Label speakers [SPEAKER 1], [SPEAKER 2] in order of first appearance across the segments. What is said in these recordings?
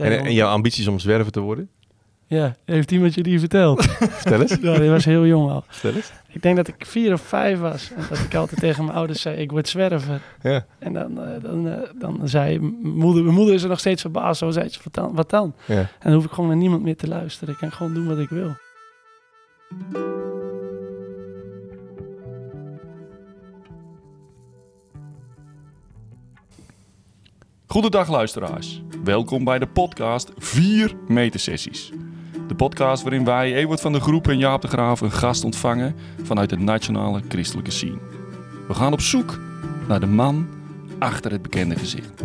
[SPEAKER 1] En, en jouw ambities om zwerver te worden?
[SPEAKER 2] Ja, heeft iemand je die verteld?
[SPEAKER 1] Vertel eens.
[SPEAKER 2] ja, die was heel jong al.
[SPEAKER 1] Vertel eens.
[SPEAKER 2] Ik denk dat ik vier of vijf was. En dat ik altijd tegen mijn ouders zei, ik word zwerver.
[SPEAKER 1] Ja.
[SPEAKER 2] En dan, eh, dan, eh, dan zei moeder, mijn moeder is er nog steeds verbaasd. Zo zei ze, wat dan? Wat dan?
[SPEAKER 1] Ja.
[SPEAKER 2] En dan hoef ik gewoon naar niemand meer te luisteren. Ik kan gewoon doen wat ik wil.
[SPEAKER 3] Goedendag luisteraars. Welkom bij de podcast 4 metersessies. De podcast waarin wij, Ewart van de Groep en Jaap de Graaf, een gast ontvangen vanuit de nationale christelijke scene. We gaan op zoek naar de man achter het bekende gezicht.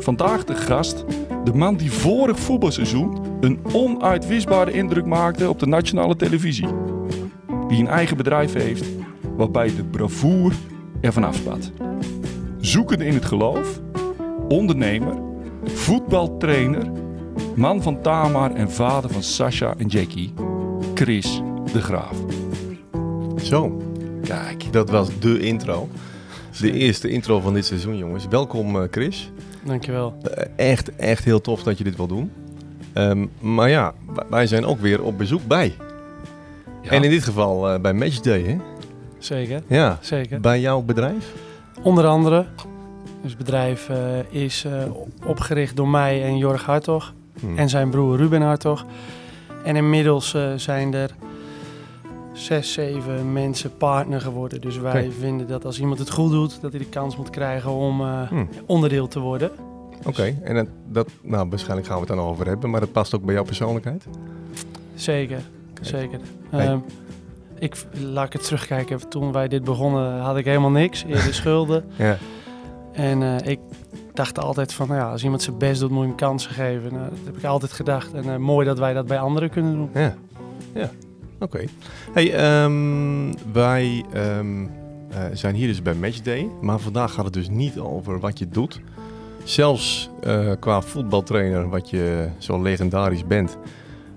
[SPEAKER 3] Vandaag de gast, de man die vorig voetbalseizoen een onuitwisbare indruk maakte op de nationale televisie. Die een eigen bedrijf heeft waarbij de bravoer ervan afspat. Zoekende in het geloof ondernemer, voetbaltrainer, man van Tamar en vader van Sasha en Jackie, Chris de Graaf.
[SPEAKER 1] Zo,
[SPEAKER 3] Kijk,
[SPEAKER 1] dat was de intro. De eerste intro van dit seizoen, jongens. Welkom, eh, Chris.
[SPEAKER 2] Dankjewel.
[SPEAKER 1] Eh, echt, echt heel tof dat je dit wil doen. Ehm, maar ja, wij zijn ook weer op bezoek bij.
[SPEAKER 3] ja,
[SPEAKER 1] En in dit geval eh, bij Matchday, hè?
[SPEAKER 2] Zeker,
[SPEAKER 1] Ja,
[SPEAKER 2] zeker.
[SPEAKER 1] bij jouw bedrijf.
[SPEAKER 2] Onder andere. Dus het bedrijf eh, is eh, opgericht door mij en Jorg Hartog.
[SPEAKER 1] Hm.
[SPEAKER 2] En zijn broer Ruben Hartog. En inmiddels eh, zijn er zes, zeven mensen partner geworden. Dus wij vinden dat als iemand het goed doet, dat hij de kans moet krijgen om eh,
[SPEAKER 1] Hm.
[SPEAKER 2] onderdeel te worden.
[SPEAKER 1] Oké, en dat, dat, nou, waarschijnlijk gaan we het dan over hebben, maar dat past ook bij jouw persoonlijkheid.
[SPEAKER 2] Zeker, zeker.
[SPEAKER 1] Hey.
[SPEAKER 2] Ehm, ik, laat ik het terugkijken. Toen wij dit begonnen had ik helemaal niks. Eerder schulden.
[SPEAKER 1] Ja.
[SPEAKER 2] En eh, ik dacht altijd van, nou ja, als iemand zijn best doet, moet je hem kansen geven. Nou, dat heb ik altijd gedacht. En eh, mooi dat wij dat bij anderen kunnen doen.
[SPEAKER 1] Ja, ja. Oké. Hey, ehm, wij ehm, eh, zijn hier dus bij Matchday, maar vandaag gaat het dus niet over wat je doet. Zelfs qua voetbaltrainer, wat je zo legendarisch bent,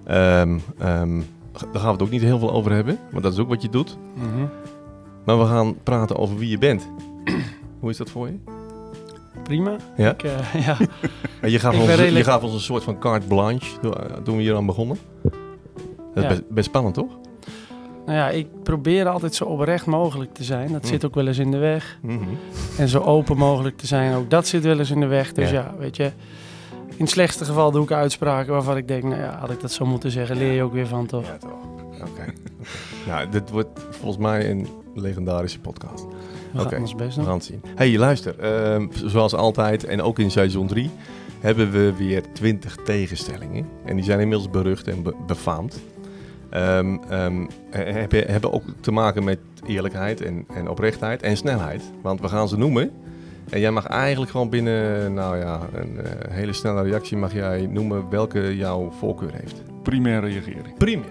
[SPEAKER 1] ehm, daar gaan we het ook niet heel veel over hebben, want dat is ook wat je doet.
[SPEAKER 2] Mhm.
[SPEAKER 1] Maar we gaan praten over wie je bent. Hoe is dat voor je?
[SPEAKER 2] Prima.
[SPEAKER 1] Ja?
[SPEAKER 2] Ik, eh, ja.
[SPEAKER 1] En Je gaf,
[SPEAKER 2] Ik
[SPEAKER 1] ons,
[SPEAKER 2] redelijk-
[SPEAKER 1] je gaf ons een soort van carte blanche toen eh, we hier aan begonnen. Dat is
[SPEAKER 2] Ja.
[SPEAKER 1] best, best spannend, toch?
[SPEAKER 2] Nou ja, ik probeer altijd zo oprecht mogelijk te zijn. Dat
[SPEAKER 1] Hm.
[SPEAKER 2] zit ook wel eens in de weg.
[SPEAKER 1] Mhm.
[SPEAKER 2] En zo open mogelijk te zijn, ook dat zit wel eens in de weg. Dus
[SPEAKER 1] Ja.
[SPEAKER 2] ja, weet je. In het slechtste geval doe ik uitspraken waarvan ik denk, nou ja, had ik dat zo moeten zeggen, leer je ook weer van toch?
[SPEAKER 1] Ja, toch. Oké. oké. Nou, dit wordt volgens mij een legendarische podcast.
[SPEAKER 2] We gaan
[SPEAKER 1] Oké,
[SPEAKER 2] ons best
[SPEAKER 1] We
[SPEAKER 2] doen.
[SPEAKER 1] gaan het zien. hey, luister. ehm, zoals altijd en ook in seizoen 3 hebben we weer 20 tegenstellingen. En die zijn inmiddels berucht en be- befaamd. Ehm, ehm, eh, hebben, hebben ook te maken met eerlijkheid en, en oprechtheid en snelheid. Want we gaan ze noemen. En jij mag eigenlijk gewoon binnen, nou ja, een eh, hele snelle reactie mag jij noemen welke jouw voorkeur heeft.
[SPEAKER 3] primaire regering.
[SPEAKER 1] Prima.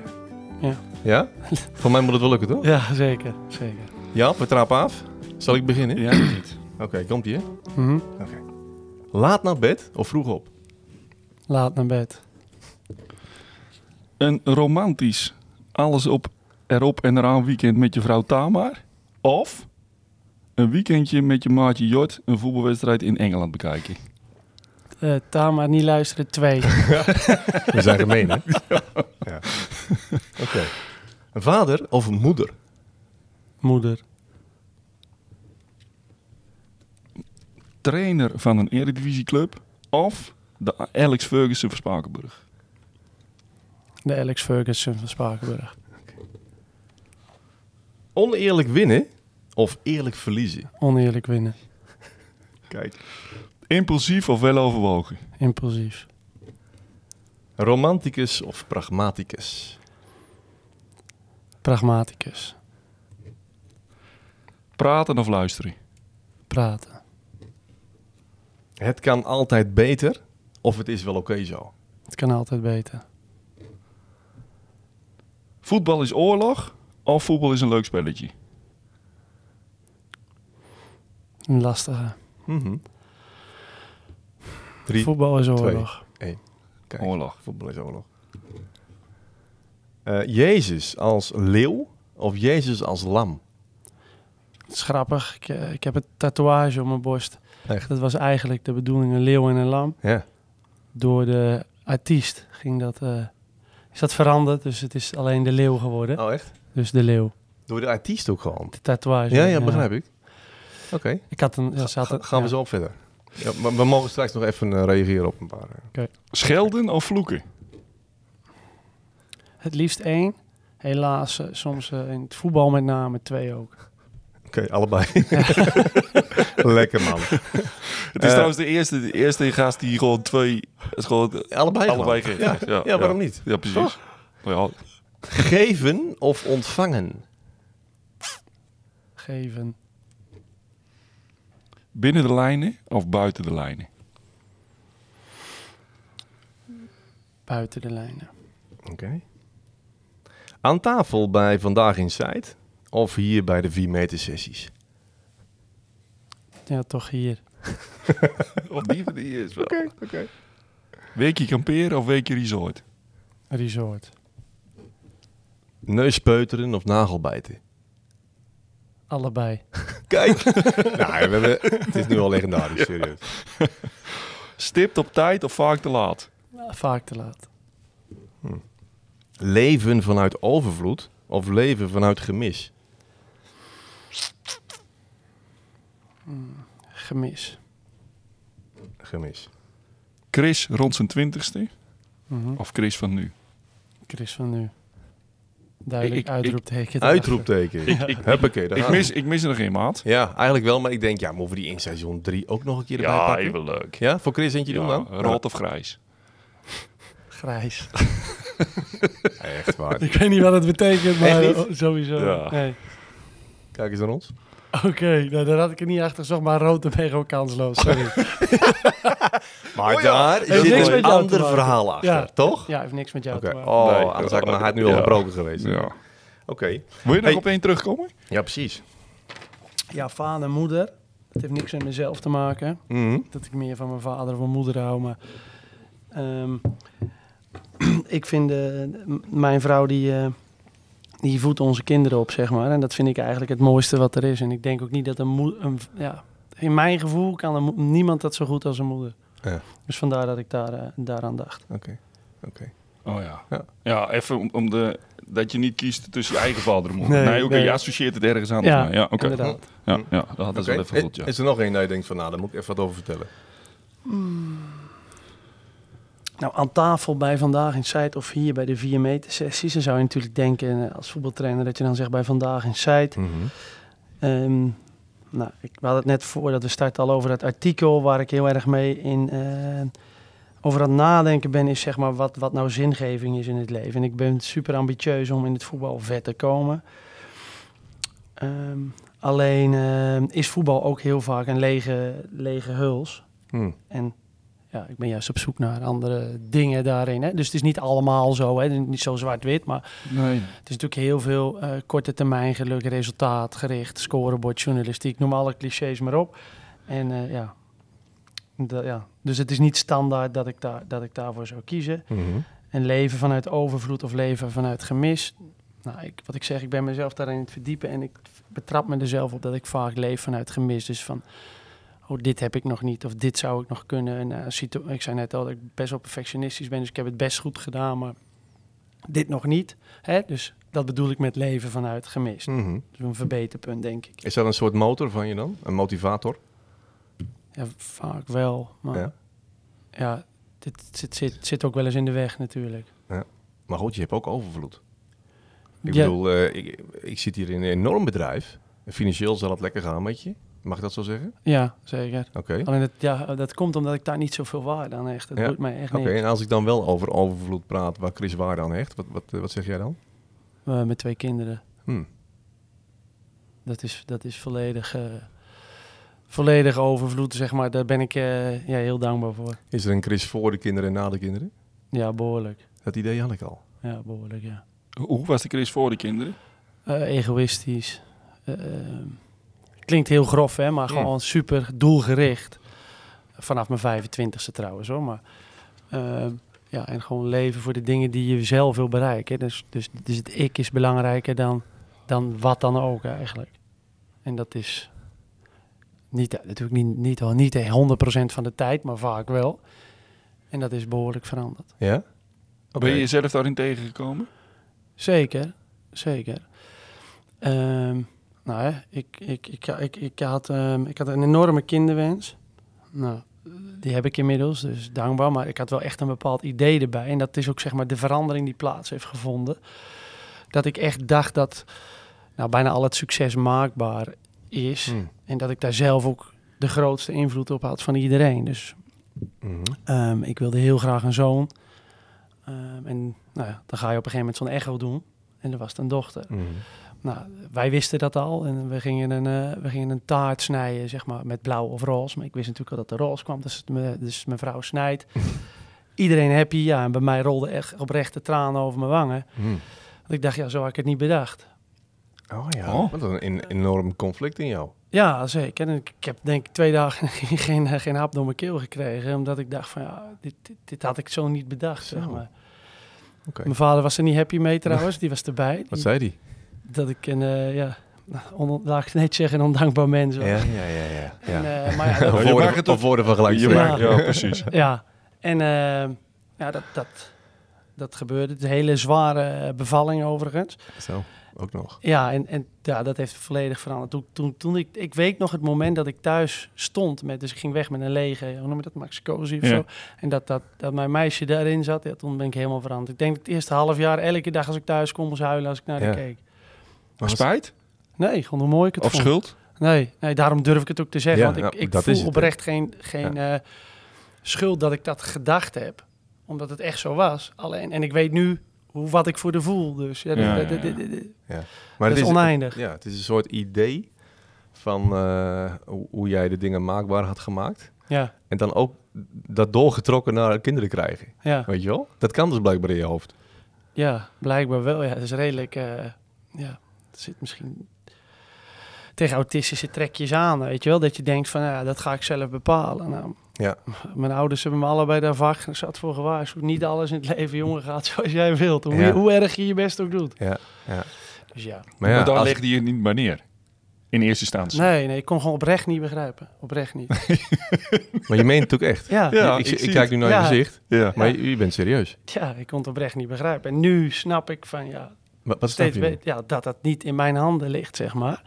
[SPEAKER 2] Ja.
[SPEAKER 1] Ja? Voor mij moet het wel lukken, toch?
[SPEAKER 2] Ja, zeker, zeker.
[SPEAKER 1] Ja, we trappen af. Zal ik beginnen?
[SPEAKER 3] Ja, niet.
[SPEAKER 1] Oké, komt ie, hè?
[SPEAKER 2] Mhm.
[SPEAKER 1] Laat naar bed of vroeg op?
[SPEAKER 2] Laat naar bed.
[SPEAKER 3] Een romantisch alles op, erop en eraan weekend met je vrouw Tamar. Of een weekendje met je maatje Jort een voetbalwedstrijd in Engeland bekijken.
[SPEAKER 2] Eh Tama, niet luisteren, twee.
[SPEAKER 1] We zijn gemeen, hè? ja. Oké. Een vader of een moeder?
[SPEAKER 2] Moeder.
[SPEAKER 3] Trainer van een eredivisieclub. Of de Alex Ferguson van Spakenburg.
[SPEAKER 2] De Alex Ferguson van Spakenburg.
[SPEAKER 1] Oneerlijk winnen of eerlijk verliezen?
[SPEAKER 2] Oneerlijk winnen.
[SPEAKER 1] Kijk.
[SPEAKER 3] Impulsief of wel overwogen.
[SPEAKER 2] Impulsief.
[SPEAKER 1] Romanticus of pragmaticus?
[SPEAKER 2] Pragmaticus.
[SPEAKER 3] Praten of luisteren.
[SPEAKER 2] Praten.
[SPEAKER 1] Het kan altijd beter of het is wel oké zo?
[SPEAKER 2] Het kan altijd beter.
[SPEAKER 3] Voetbal is oorlog of voetbal is een leuk spelletje.
[SPEAKER 2] Een lastige.
[SPEAKER 1] Mhm. Drie.
[SPEAKER 2] Voetbal is
[SPEAKER 1] twee.
[SPEAKER 2] oorlog.
[SPEAKER 1] Kijk,
[SPEAKER 3] Oorlog.
[SPEAKER 1] voetbal is oorlog. Eh, Jezus als leeuw of Jezus als lam?
[SPEAKER 2] Het is grappig. Ik, eh, ik heb een tatoeage op mijn borst.
[SPEAKER 1] Echt?
[SPEAKER 2] Dat was eigenlijk de bedoeling, een leeuw en een lam.
[SPEAKER 1] Ja.
[SPEAKER 2] door de artiest ging dat, eh, is dat veranderd. Dus het is alleen de leeuw geworden.
[SPEAKER 1] Oh, echt?
[SPEAKER 2] Dus de leeuw.
[SPEAKER 1] Door de artiest ook gewoon.
[SPEAKER 2] De tatoeage.
[SPEAKER 1] Ja, ja, begrijp ik. Oké,
[SPEAKER 2] Ik had een... Ja, ze had
[SPEAKER 1] Ga-
[SPEAKER 2] een-
[SPEAKER 1] gaan we
[SPEAKER 2] ja.
[SPEAKER 1] zo op verder. Ja, maar we mogen straks nog even eh, reageren op een paar. eh.
[SPEAKER 3] Schelden of vloeken?
[SPEAKER 2] Het liefst één. Helaas, soms eh, in het voetbal met name twee ook.
[SPEAKER 1] Oké, allebei. Lekker man.
[SPEAKER 3] Het is
[SPEAKER 1] Eh,
[SPEAKER 3] trouwens de eerste, de eerste gast die gewoon twee... Het is gewoon
[SPEAKER 1] Allebei
[SPEAKER 3] allebei geeft.
[SPEAKER 1] Ja, ja, waarom niet?
[SPEAKER 3] Ja, precies. Ja,
[SPEAKER 1] Geven of ontvangen?
[SPEAKER 2] Geven.
[SPEAKER 3] binnen de lijnen of buiten de lijnen?
[SPEAKER 2] Buiten de lijnen.
[SPEAKER 1] Oké. Aan tafel bij Vandaag Inside of hier bij de 4 meter sessies?
[SPEAKER 2] Ja, toch hier.
[SPEAKER 3] Want die, die is wel.
[SPEAKER 1] oké.
[SPEAKER 3] Weekje kamperen of weekje resort?
[SPEAKER 2] Resort.
[SPEAKER 1] Neuspeuteren of nagelbijten?
[SPEAKER 2] Allebei.
[SPEAKER 1] Kijk. nou, we hebben, het is nu al legendarisch, serieus.
[SPEAKER 3] Stipt op tijd of vaak te laat?
[SPEAKER 2] Vaak te laat.
[SPEAKER 1] Leven vanuit overvloed of leven vanuit gemis?
[SPEAKER 2] Gemis.
[SPEAKER 1] Gemis.
[SPEAKER 3] Chris rond zijn twintigste
[SPEAKER 2] Mhm.
[SPEAKER 3] of Chris van nu?
[SPEAKER 2] Chris van nu. Duidelijk
[SPEAKER 3] Ik- ik-
[SPEAKER 2] uitroepteken.
[SPEAKER 1] Uitroepteken.
[SPEAKER 3] Ik- ik- Ik mis, ik mis er nog een maat.
[SPEAKER 1] Ja, eigenlijk wel, maar ik denk, ja, moeten we die in seizoen 3 ook nog een keer erbij
[SPEAKER 3] Ja,
[SPEAKER 1] pakken?
[SPEAKER 3] even leuk.
[SPEAKER 1] Ja, voor Chris eentje doen
[SPEAKER 3] Ja,
[SPEAKER 1] dan?
[SPEAKER 3] rood of grijs?
[SPEAKER 2] Grijs.
[SPEAKER 1] Ja, echt waar.
[SPEAKER 2] Ik weet niet wat het betekent, maar sowieso.
[SPEAKER 3] Ja.
[SPEAKER 2] Nee.
[SPEAKER 1] Kijk eens naar ons.
[SPEAKER 2] Oké, nou, daar had ik er niet achter gezocht, maar rood en mega kansloos. Sorry.
[SPEAKER 1] Maar
[SPEAKER 3] Oh ja.
[SPEAKER 1] daar
[SPEAKER 2] Heeft
[SPEAKER 1] zit
[SPEAKER 2] niks
[SPEAKER 1] een
[SPEAKER 2] met jou te
[SPEAKER 1] ander verhaal achter,
[SPEAKER 2] Ja.
[SPEAKER 1] toch?
[SPEAKER 2] ja, heeft niks met jou te maken.
[SPEAKER 1] Oh,
[SPEAKER 3] Nee.
[SPEAKER 1] anders had ik mijn hart nu al gebroken geweest.
[SPEAKER 3] Ja.
[SPEAKER 1] Oké.
[SPEAKER 3] Wil je nog
[SPEAKER 1] Hey.
[SPEAKER 3] op één terugkomen?
[SPEAKER 1] Ja, precies.
[SPEAKER 2] Ja, vader en moeder. Het heeft niks met mezelf te maken.
[SPEAKER 1] Mhm.
[SPEAKER 2] Dat ik meer van mijn vader of mijn moeder hou. Maar ehm, ik vind eh, mijn vrouw die, eh, die voedt onze kinderen op, zeg maar. En dat vind ik eigenlijk het mooiste wat er is. En ik denk ook niet dat een moeder... Ja, in mijn gevoel kan een mo- niemand dat zo goed als een moeder.
[SPEAKER 1] Ja.
[SPEAKER 2] Dus vandaar dat ik daar, eh, daaraan dacht.
[SPEAKER 1] Oké. Oké.
[SPEAKER 3] Oh ja.
[SPEAKER 1] Ja.
[SPEAKER 3] Ja, even om, om de, dat je niet kiest tussen je eigen vader en moeder.
[SPEAKER 2] Nee,
[SPEAKER 3] Nee, oké,
[SPEAKER 2] nee.
[SPEAKER 3] je associeert het ergens aan.
[SPEAKER 2] Ja,
[SPEAKER 3] ja oké.
[SPEAKER 2] inderdaad.
[SPEAKER 3] Ja, ja, dat is wel even goed, ja.
[SPEAKER 1] Is er nog één dat je denkt van, nou, daar moet ik even wat over vertellen?
[SPEAKER 2] Nou, aan tafel bij Vandaag in Site of hier bij de 4 meter sessies... dan zou je natuurlijk denken eh, als voetbaltrainer dat je dan zegt bij Vandaag in Site...
[SPEAKER 1] Mhm.
[SPEAKER 2] Ehm, nou, ik hadden het net voordat we starten al over het artikel waar ik heel erg mee in eh, over aan het nadenken ben, is zeg maar wat, wat nou zingeving is in het leven. En ik ben super ambitieus om in het voetbal vet te komen. Ehm, alleen ehm, is voetbal ook heel vaak een lege, lege huls.
[SPEAKER 1] Hm.
[SPEAKER 2] En ja, ik ben juist op zoek naar andere dingen daarin. Hè? Dus het is niet allemaal zo, hè? Niet zo zwart-wit, maar
[SPEAKER 3] Nee.
[SPEAKER 2] het is natuurlijk heel veel eh, korte termijn geluk, resultaat, gericht, scorebord, journalistiek, noem alle clichés maar op. En eh, ja. Ja, dus het is niet standaard dat ik, daar, dat ik daarvoor zou kiezen.
[SPEAKER 1] Mhm.
[SPEAKER 2] En leven vanuit overvloed of leven vanuit gemis. Nou, ik, wat ik zeg, ik ben mezelf daarin het verdiepen en ik betrap me er zelf op dat ik vaak leef vanuit gemis. Dus van, oh, dit heb ik nog niet of dit zou ik nog kunnen. En, eh, ik zei net al dat ik best wel perfectionistisch ben, dus ik heb het best goed gedaan, maar dit nog niet. Hè? Dus dat bedoel ik met leven vanuit gemis.
[SPEAKER 1] Mhm.
[SPEAKER 2] Dus een verbeterpunt, denk ik.
[SPEAKER 1] Is dat een soort motor van je dan? Een motivator?
[SPEAKER 2] Ja, vaak wel, maar
[SPEAKER 1] Ja.
[SPEAKER 2] ja, dit zit, zit, zit ook wel eens in de weg natuurlijk.
[SPEAKER 1] Maar goed, je hebt ook overvloed. Ik
[SPEAKER 2] Ja.
[SPEAKER 1] bedoel, eh, ik, ik zit hier in een enorm bedrijf. Financieel zal het lekker gaan met je. Mag ik dat zo zeggen?
[SPEAKER 2] Ja, zeker.
[SPEAKER 1] Oké.
[SPEAKER 2] Alleen dat, ja, dat komt omdat ik daar niet zoveel waarde aan hecht. Dat
[SPEAKER 1] Ja.
[SPEAKER 2] doet mij echt
[SPEAKER 1] Oké, en als ik dan wel over overvloed praat, waar Chris waarde aan hecht, wat, wat, wat zeg jij dan?
[SPEAKER 2] Eh, met twee kinderen.
[SPEAKER 1] Hm.
[SPEAKER 2] Dat is, dat is volledig, eh volledig overvloed, zeg maar. Daar ben ik eh, ja, heel dankbaar voor.
[SPEAKER 1] Is er een Chris voor de kinderen en na de kinderen?
[SPEAKER 2] Ja, behoorlijk.
[SPEAKER 1] Dat idee had ik al.
[SPEAKER 2] Ja, behoorlijk, ja.
[SPEAKER 3] Hoe was de Chris voor de kinderen?
[SPEAKER 2] Eh, egoïstisch. Eh, eh, klinkt heel grof, hè, maar
[SPEAKER 1] Mm.
[SPEAKER 2] gewoon super doelgericht. Vanaf mijn 25ste trouwens, hoor. Maar, eh, ja, en gewoon leven voor de dingen die je zelf wil bereiken. Dus, dus, dus het ik is belangrijker dan, dan wat dan ook eigenlijk. En dat is niet, natuurlijk niet, niet, niet 100% van de tijd, maar vaak wel. En dat is behoorlijk veranderd.
[SPEAKER 1] Ja?
[SPEAKER 3] Ben je jezelf daarin tegengekomen?
[SPEAKER 2] Zeker, zeker. Ehm, nou ik, ik, ik, ik, ik, had, ehm, ik had een enorme kinderwens. Nou, die heb ik inmiddels, dus dankbaar. Maar ik had wel echt een bepaald idee erbij. En dat is ook zeg maar de verandering die plaats heeft gevonden. Dat ik echt dacht dat nou, bijna al het succes maakbaar is.
[SPEAKER 1] Hm.
[SPEAKER 2] En dat ik daar zelf ook de grootste invloed op had van iedereen. Dus
[SPEAKER 1] Mhm.
[SPEAKER 2] Ehm, ik wilde heel graag een zoon. Ehm, en nou ja, dan ga je op een gegeven moment zo'n echo doen. En er was het een dochter.
[SPEAKER 1] Mhm.
[SPEAKER 2] Nou, wij wisten dat al. En we gingen een, eh, we gingen een taart snijden, zeg maar, met blauw of roze. Maar ik wist natuurlijk al dat er roze kwam. Dus, me, dus mijn vrouw snijdt. Iedereen happy, ja. En bij mij rolde echt oprechte tranen over mijn wangen.
[SPEAKER 1] Hm.
[SPEAKER 2] Want ik dacht, ja, zo had ik het niet bedacht.
[SPEAKER 1] Oh ja,
[SPEAKER 3] Oh.
[SPEAKER 1] wat een en- enorm conflict in jou.
[SPEAKER 2] Ja, zeker. En ik, heb denk ik twee dagen geen, eh, geen hap door mijn keel gekregen. Omdat ik dacht van, ja, dit, dit, dit had ik zo niet bedacht, zeg maar. Mijn vader was er niet happy mee trouwens, die was erbij.
[SPEAKER 1] Wat zei die?
[SPEAKER 2] Dat ik een, eh, ja, on, laat ik het niet zeggen, een ondankbaar mens was.
[SPEAKER 1] Ja, ja, ja. ja.
[SPEAKER 2] En,
[SPEAKER 1] ja.
[SPEAKER 2] eh, maar ja, dat-
[SPEAKER 1] Of
[SPEAKER 3] je mag
[SPEAKER 1] woorden,
[SPEAKER 3] het
[SPEAKER 1] of woorden van gelijk.
[SPEAKER 3] Maakt- ja, precies.
[SPEAKER 2] ja. En eh, ja, dat, dat, dat gebeurde. Het hele zware bevalling overigens.
[SPEAKER 1] Zo, ook nog.
[SPEAKER 2] Ja, en, en ja, dat heeft volledig veranderd. Toen, toen, toen ik, ik weet nog het moment dat ik thuis stond met, dus ik ging weg met een lege, hoe noem je dat, maxicosi of
[SPEAKER 3] Ja.
[SPEAKER 2] zo. En dat, dat, dat mijn meisje daarin zat, ja, toen ben ik helemaal veranderd. Ik denk dat het eerste half jaar, elke dag als ik thuis kom, moest huilen als ik naar
[SPEAKER 1] Ja.
[SPEAKER 2] haar keek.
[SPEAKER 1] Maar
[SPEAKER 3] Spijt?
[SPEAKER 2] Nee, gewoon hoe mooi ik het
[SPEAKER 3] Of
[SPEAKER 2] vond.
[SPEAKER 3] schuld?
[SPEAKER 2] Nee, nee, daarom durf ik het ook te zeggen.
[SPEAKER 1] Ja,
[SPEAKER 2] want ik, ik voel
[SPEAKER 1] het,
[SPEAKER 2] oprecht geen, geen eh, schuld dat ik dat gedacht heb. Omdat het echt zo was. Alleen, en ik weet nu hoe, wat ik voor de voel. Dus ja,
[SPEAKER 1] Maar
[SPEAKER 2] dat
[SPEAKER 1] het
[SPEAKER 2] is oneindig.
[SPEAKER 1] Ja, het is een soort idee van eh, hoe, hoe jij de dingen maakbaar had gemaakt.
[SPEAKER 2] ja,
[SPEAKER 1] En dan ook dat doorgetrokken naar kinderen krijgen.
[SPEAKER 2] ja,
[SPEAKER 1] Weet je wel? Dat kan dus blijkbaar in je hoofd.
[SPEAKER 2] ja, blijkbaar wel. Ja, het is redelijk... eh, ja, het zit misschien tegen autistische trekjes aan, weet je wel. Dat je denkt van, ja, dat ga ik zelf bepalen. Nou,
[SPEAKER 1] Ja.
[SPEAKER 2] Mijn ouders hebben me allebei daar vaak zat voor gewaarschuwd. Niet alles in het leven, jongen, gaat zoals jij wilt. Hoe,
[SPEAKER 1] Ja.
[SPEAKER 2] hoe erg je je best ook doet.
[SPEAKER 1] Ja, ja.
[SPEAKER 2] Dus ja.
[SPEAKER 1] Maar ja,
[SPEAKER 3] maar daar
[SPEAKER 1] als-
[SPEAKER 3] legde je het niet maar neer. In eerste instantie.
[SPEAKER 2] Nee, nee, ik kon gewoon oprecht niet begrijpen. Oprecht niet.
[SPEAKER 1] maar je meent het ook echt.
[SPEAKER 2] Ja,
[SPEAKER 3] Ja,
[SPEAKER 1] ik,
[SPEAKER 3] ik
[SPEAKER 1] kijk nu naar
[SPEAKER 2] Ja.
[SPEAKER 1] je gezicht,
[SPEAKER 3] Ja.
[SPEAKER 1] maar
[SPEAKER 2] Ja.
[SPEAKER 1] je, je bent serieus.
[SPEAKER 2] ja, ik kon het oprecht niet begrijpen. En nu snap ik van ja,
[SPEAKER 1] Maar wat snap
[SPEAKER 2] steeds ja, dat dat niet in mijn handen ligt, zeg maar.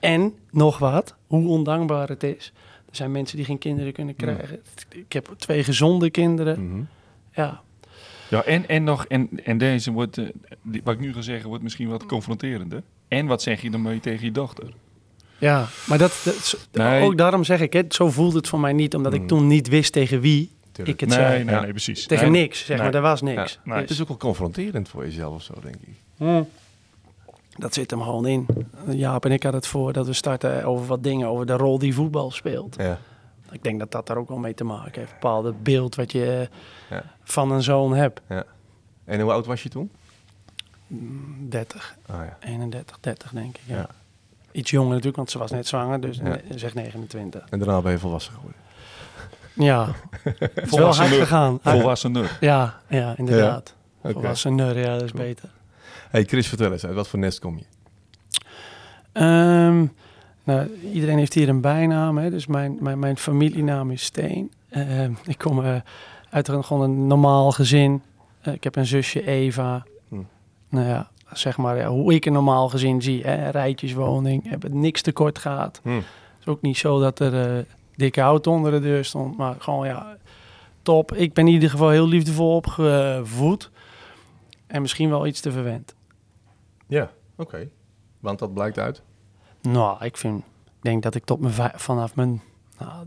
[SPEAKER 2] En nog wat, hoe ondankbaar het is. Er zijn mensen die geen kinderen kunnen krijgen. Ik heb twee gezonde kinderen.
[SPEAKER 1] Mhm.
[SPEAKER 2] Ja,
[SPEAKER 3] Ja, en, en nog, en, en deze wordt, eh, die- wat ik nu ga zeggen, wordt misschien wat confronterender. En wat zeg je dan mee tegen je dochter?
[SPEAKER 2] ja. maar dat, dat is-
[SPEAKER 3] Nee.
[SPEAKER 2] ook daarom zeg ik het. Zo voelde het voor mij niet, omdat
[SPEAKER 1] Mm.
[SPEAKER 2] ik toen niet wist tegen wie
[SPEAKER 1] Tuurlijk.
[SPEAKER 2] ik het
[SPEAKER 3] nee,
[SPEAKER 2] zei.
[SPEAKER 3] nee,
[SPEAKER 1] Ja.
[SPEAKER 3] nee, precies.
[SPEAKER 2] Tegen
[SPEAKER 3] Nee.
[SPEAKER 2] niks, zeg
[SPEAKER 3] Nee.
[SPEAKER 2] maar. Er was niks.
[SPEAKER 1] Ja,
[SPEAKER 3] Nee.
[SPEAKER 1] Het is ook wel confronterend voor jezelf of zo, denk ik.
[SPEAKER 2] Hm. Dat zit hem gewoon in. Jaap en ik hadden het voor dat we starten over wat dingen, over de rol die voetbal speelt.
[SPEAKER 1] Ja.
[SPEAKER 2] Ik denk dat dat daar ook wel mee te maken heeft. Een bepaalde beeld wat je
[SPEAKER 1] Ja.
[SPEAKER 2] van een zoon hebt.
[SPEAKER 1] En hoe oud was je toen?
[SPEAKER 2] 30,
[SPEAKER 1] Ah ja.
[SPEAKER 2] 31, 30 denk ik. Ja.
[SPEAKER 1] Ja.
[SPEAKER 2] Iets jonger natuurlijk, want ze was net zwanger, dus
[SPEAKER 1] Ja.
[SPEAKER 2] zeg 29.
[SPEAKER 1] En daarna ben je volwassen geworden.
[SPEAKER 2] Ja,
[SPEAKER 3] Volwassen
[SPEAKER 2] hard gegaan.
[SPEAKER 3] Volwassener.
[SPEAKER 2] Ja, ja, inderdaad.
[SPEAKER 1] Oké.
[SPEAKER 2] Volwassen neur, ja, dat is beter.
[SPEAKER 1] Hey Chris, vertel eens, uit wat voor nest kom je?
[SPEAKER 2] Ehm, nou, iedereen heeft hier een bijnaam, hè? dus mijn, mijn, mijn familienaam is Steen. Ehm, ik kom eh, uit een, gewoon een normaal gezin. Eh, ik heb een zusje Eva.
[SPEAKER 1] Hm.
[SPEAKER 2] Nou ja, zeg maar ja, hoe ik een normaal gezin zie. Hè? Rijtjeswoning, heb het niks tekort gehad.
[SPEAKER 1] Hm.
[SPEAKER 2] Het is ook niet zo dat er eh, dikke auto onder de deur stond, maar gewoon ja, top. Ik ben in ieder geval heel liefdevol opgevoed en misschien wel iets te verwend.
[SPEAKER 1] Ja, oké. Want dat blijkt uit.
[SPEAKER 2] Nou, ik vind, ik denk dat ik tot mijn vanaf mijn, nou,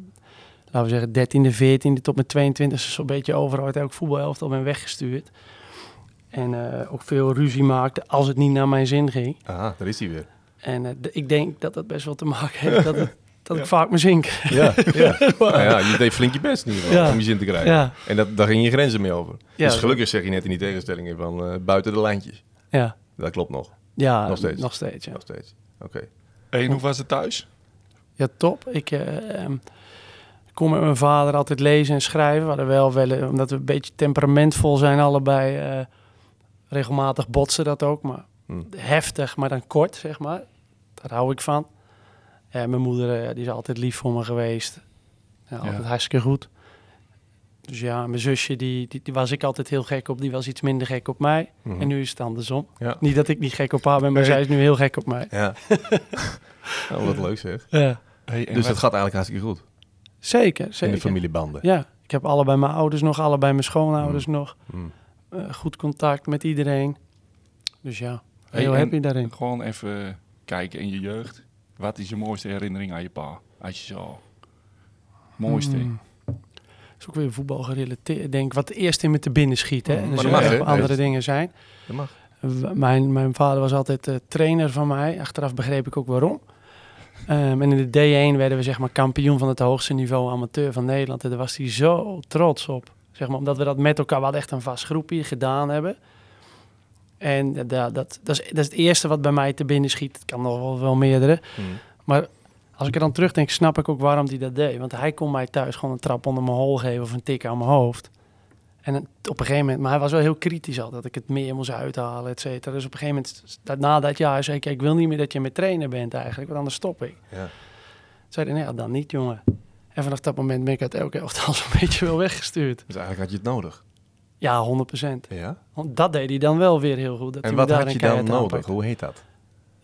[SPEAKER 2] laten we zeggen, 13e, 14e tot mijn 22e zo'n beetje overal uit elk voetbalelftal ben weggestuurd. En eh, ook veel ruzie maakte als het niet naar mijn zin ging.
[SPEAKER 1] Aha, daar is hij weer.
[SPEAKER 2] En eh, ik denk dat dat best wel te maken heeft dat, het, dat ik vaak me zink.
[SPEAKER 1] Ja, ja. nou ja, je deed flink je best in ieder geval
[SPEAKER 2] Ja.
[SPEAKER 1] om je zin te krijgen.
[SPEAKER 2] Ja,
[SPEAKER 1] En dat, daar ging je grenzen mee over.
[SPEAKER 2] Ja.
[SPEAKER 1] dus gelukkig zeg je net in die tegenstellingen van eh, buiten de lijntjes.
[SPEAKER 2] ja,
[SPEAKER 1] Dat klopt nog,
[SPEAKER 2] ja
[SPEAKER 1] Nog steeds?
[SPEAKER 2] Nog steeds ja.
[SPEAKER 1] nog steeds. Oké.
[SPEAKER 3] En hoe was het thuis?
[SPEAKER 2] Ja, top. Ik eh, ehm, kon met mijn vader altijd lezen en schrijven. We hadden wel, wel eh, omdat we een beetje temperamentvol zijn allebei, eh, regelmatig botsen dat ook. Maar
[SPEAKER 1] Hm.
[SPEAKER 2] heftig, maar dan kort, zeg maar. Daar hou ik van. En mijn moeder, die is altijd lief voor me geweest. Ja, altijd
[SPEAKER 3] Ja.
[SPEAKER 2] hartstikke goed. Dus ja, mijn zusje, die, die, die was ik altijd heel gek op. Die was iets minder gek op mij.
[SPEAKER 1] Mhm.
[SPEAKER 2] En nu is het andersom.
[SPEAKER 1] Ja.
[SPEAKER 2] Niet dat ik niet gek op haar ben, maar
[SPEAKER 1] Nee.
[SPEAKER 2] zij is nu heel gek op mij.
[SPEAKER 1] Ja. oh, wat leuk zeg.
[SPEAKER 2] Ja.
[SPEAKER 3] Hey,
[SPEAKER 1] Dus dat gaat eigenlijk hartstikke goed
[SPEAKER 2] Zeker,
[SPEAKER 1] in
[SPEAKER 2] zeker.
[SPEAKER 1] de familiebanden.
[SPEAKER 2] Ja, ik heb allebei mijn ouders nog, allebei mijn schoonouders nog.
[SPEAKER 1] Mm.
[SPEAKER 2] Eh, goed contact met iedereen. Dus ja, heel happy daarin.
[SPEAKER 3] Gewoon even kijken in je jeugd. Wat is je mooiste herinnering aan je pa? Als je zo... Mooiste.
[SPEAKER 2] Is ook weer voetbal gerelateerd. Denk wat eerst in me te binnen schiet. Hè?
[SPEAKER 1] Mm,
[SPEAKER 2] En
[SPEAKER 1] maar
[SPEAKER 2] er
[SPEAKER 1] dat mag,
[SPEAKER 2] andere dingen zijn.
[SPEAKER 1] Dat mag.
[SPEAKER 2] Mijn, mijn vader was altijd eh, trainer van mij. Achteraf begreep ik ook waarom. Ehm, en in de D1 werden we zeg maar kampioen van het hoogste niveau amateur van Nederland. En daar was hij zo trots op. Zeg maar, omdat we dat met elkaar, we hadden echt een vast groepje gedaan hebben. En da- da- dat, dat, is, dat is het eerste wat bij mij te binnen schiet. Het kan nog wel, wel meerdere.
[SPEAKER 1] Mm.
[SPEAKER 2] Maar als ik er dan terugdenk, snap ik ook waarom hij dat deed. Want hij kon mij thuis gewoon een trap onder mijn hol geven of een tik aan mijn hoofd. En op een gegeven moment, maar hij was wel heel kritisch al, dat ik het meer moest uithalen, et cetera. Dus op een gegeven moment, na dat jaar, zei ik, ik wil niet meer dat je mijn trainer bent eigenlijk, want anders stop ik.
[SPEAKER 1] Ja.
[SPEAKER 2] Toen zei hij, nee, ja, dan niet, jongen. En vanaf dat moment ben ik uit elke elftal zo'n beetje wel weggestuurd.
[SPEAKER 1] Dus eigenlijk had je het nodig.
[SPEAKER 2] Ja, 100 procent.
[SPEAKER 1] Ja.
[SPEAKER 2] Want dat deed hij dan wel weer heel goed. Dat
[SPEAKER 1] En
[SPEAKER 2] hij
[SPEAKER 1] wat had je dan nodig?
[SPEAKER 2] aanpakte.
[SPEAKER 1] Hoe heet dat?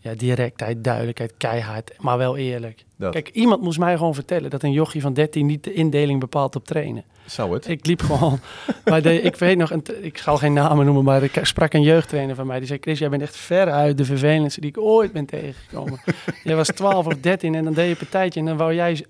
[SPEAKER 2] Ja, directheid, duidelijkheid, keihard, maar wel eerlijk.
[SPEAKER 1] dat?
[SPEAKER 2] Kijk, iemand moest mij gewoon vertellen dat een jochie van 13 niet de indeling bepaalt op trainen.
[SPEAKER 1] Zou het?
[SPEAKER 2] Ik liep gewoon. bij de, ik weet nog, een, ik zal geen namen noemen, maar ik sprak een jeugdtrainer van mij. Die zei: Chris, jij bent echt veruit de vervelendste die ik ooit ben tegengekomen. jij was 12 of 13 en dan deed je een partijtje en dan wou jij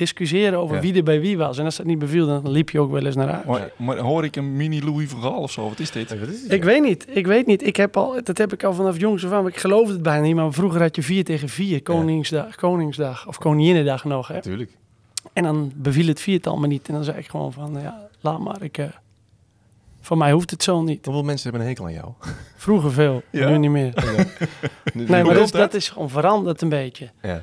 [SPEAKER 2] discussiëren over
[SPEAKER 1] Ja.
[SPEAKER 2] wie er bij wie was. En als dat niet beviel, dan liep je ook wel eens naar huis.
[SPEAKER 3] Maar, maar hoor ik een mini Louis van Gaal of zo? Wat is dit?
[SPEAKER 1] Hey, wat is dit?
[SPEAKER 2] Ik weet niet, ik weet niet. Ik heb al, dat heb ik al vanaf jongs af aan. Ik geloof het bijna niet, maar vroeger had je 4 tegen 4, Koningsdag, Koningsdag of Koninginnedag nog. Hè?
[SPEAKER 1] Natuurlijk.
[SPEAKER 2] En dan beviel het viertal me niet. En dan zei ik gewoon van, ja, laat maar. Ik, eh, voor mij hoeft het zo niet.
[SPEAKER 1] Hoeveel mensen hebben een hekel aan jou?
[SPEAKER 2] Vroeger veel,
[SPEAKER 1] Ja?
[SPEAKER 2] nu niet meer. Nee, maar dat, is- dat is gewoon veranderd een beetje.
[SPEAKER 1] Ja.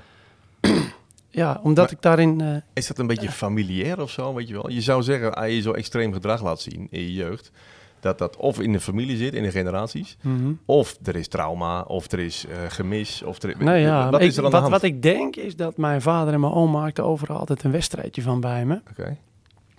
[SPEAKER 2] Ja, omdat
[SPEAKER 1] Maar-
[SPEAKER 2] ik daarin... eh,
[SPEAKER 1] Is dat een beetje familiair of zo, weet je wel? Je zou zeggen, als je zo extreem gedrag laat zien in je jeugd, dat dat of in de familie zit, in de generaties,
[SPEAKER 2] mhm.
[SPEAKER 1] of er is trauma, of er is eh, gemis, of er
[SPEAKER 2] Nou ja,
[SPEAKER 1] wat
[SPEAKER 2] ik-
[SPEAKER 1] is er aan de hand?
[SPEAKER 2] wat ik denk is dat mijn vader en mijn oom maakten overal altijd een wedstrijdje van bij me.
[SPEAKER 1] Oké.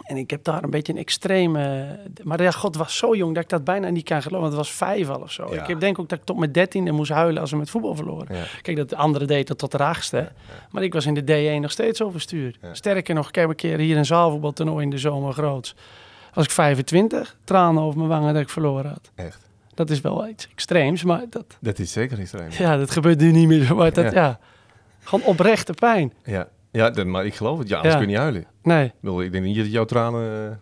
[SPEAKER 2] En ik heb daar een beetje een extreme... Maar ja, God was zo jong dat ik dat bijna niet kan geloven. Want het was vijf al of zo.
[SPEAKER 1] Ja.
[SPEAKER 2] Ik heb denk ook dat ik tot mijn dertiende moest huilen als we met voetbal verloren.
[SPEAKER 1] Ja.
[SPEAKER 2] Kijk, dat de andere deed dat tot de raagste. Maar ik was in de D1 nog steeds overstuur.
[SPEAKER 1] Ja.
[SPEAKER 2] Sterker nog, ik heb een keer hier een zaalvoetbaltoernooi in de zomer groots. Was ik 25, tranen over mijn wangen dat ik verloren had.
[SPEAKER 1] Echt.
[SPEAKER 2] Dat is wel iets extreems, maar dat,
[SPEAKER 1] Dat is zeker extreem.
[SPEAKER 2] ja, dat gebeurt nu niet meer zo. Maar dat,
[SPEAKER 1] ja.
[SPEAKER 2] gewoon oprechte pijn.
[SPEAKER 1] Ja, ja dat- maar ik geloof het. Ja, anders
[SPEAKER 2] Ja.
[SPEAKER 1] kun je niet huilen.
[SPEAKER 2] Nee,
[SPEAKER 1] Ik, bedoel, ik denk niet dat jouw tranen eh,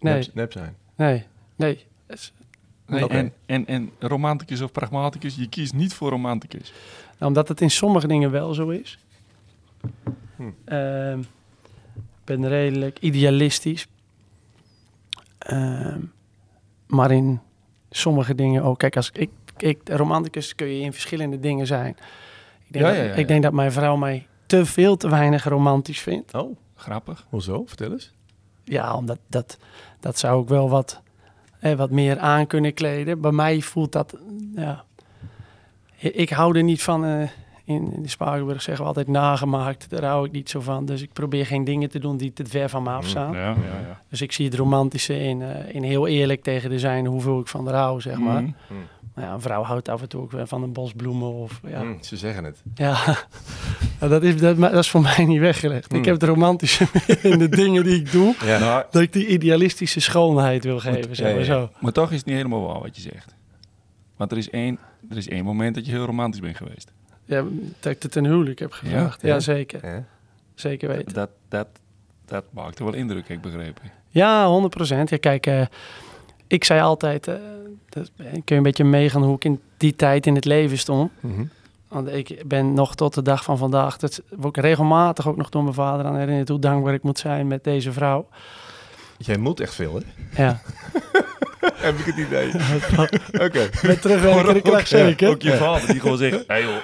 [SPEAKER 2] nee,
[SPEAKER 1] nep, nep zijn.
[SPEAKER 2] nee, nee.
[SPEAKER 3] Nee,
[SPEAKER 1] Oké.
[SPEAKER 3] en, en, en romanticus of pragmaticus, je kiest niet voor romanticus.
[SPEAKER 2] Nou, omdat het in sommige dingen wel zo is.
[SPEAKER 1] Hm.
[SPEAKER 2] Ehm, ik ben redelijk idealistisch. Ehm, maar in sommige dingen ook. Kijk, als ik, ik romanticus kun je in verschillende dingen zijn. Ik denk,
[SPEAKER 3] Ja,
[SPEAKER 2] dat,
[SPEAKER 3] ja, ja, ja.
[SPEAKER 2] ik denk dat mijn vrouw mij te veel te weinig romantisch vindt.
[SPEAKER 1] Oh,
[SPEAKER 3] Grappig.
[SPEAKER 1] hoezo? Vertel eens.
[SPEAKER 2] Ja, omdat dat, dat zou ik wel wat, eh, wat meer aan kunnen kleden. Bij mij voelt dat, ja... Ik, hou er niet van, eh, in, in de Spakenburg zeggen we altijd nagemaakt. Daar hou ik niet zo van. Dus ik probeer geen dingen te doen die te ver van me afstaan.
[SPEAKER 3] Ja, ja, ja.
[SPEAKER 2] Dus ik zie het romantische in, eh, in heel eerlijk tegen de zijn hoeveel ik van haar hou, zeg maar.
[SPEAKER 3] Mhm.
[SPEAKER 2] Nou ja, een vrouw houdt af en toe ook weer van een bos bloemen of... Ja,
[SPEAKER 1] Hm, ze zeggen het.
[SPEAKER 2] ja. Nou, dat, is, dat, dat is voor mij niet weggelegd. Ik
[SPEAKER 1] Hmm.
[SPEAKER 2] heb het romantische in de dingen die ik doe
[SPEAKER 1] Ja.
[SPEAKER 3] Nou,
[SPEAKER 2] dat ik die idealistische schoonheid wil geven, zeg maar
[SPEAKER 1] ja.
[SPEAKER 2] zo.
[SPEAKER 3] maar toch is het niet helemaal waar wat je zegt. Want er is één, er is één moment dat je heel romantisch bent geweest.
[SPEAKER 2] Ja, dat ik het ten huwelijk heb gevraagd. Ja,
[SPEAKER 1] Ja.
[SPEAKER 2] zeker.
[SPEAKER 1] Ja.
[SPEAKER 2] Zeker weten.
[SPEAKER 3] Dat, dat, dat maakte wel indruk, heb ik begrepen.
[SPEAKER 2] Ja, 100 procent. Ja, kijk, eh, ik zei altijd, eh, dat, eh, kun je een beetje meegaan hoe ik in die tijd in het leven stond.
[SPEAKER 1] Mhm.
[SPEAKER 2] Want ik ben nog tot de dag van vandaag, dat word ik regelmatig ook nog door mijn vader aan herinnerd hoe dankbaar ik moet zijn met deze vrouw.
[SPEAKER 1] Jij moet echt veel, hè?
[SPEAKER 2] Ja,
[SPEAKER 1] Heb ik het idee. Oké.
[SPEAKER 2] met terugwerkende kracht zeker.
[SPEAKER 3] Ook je vader die gewoon zegt, hey joh,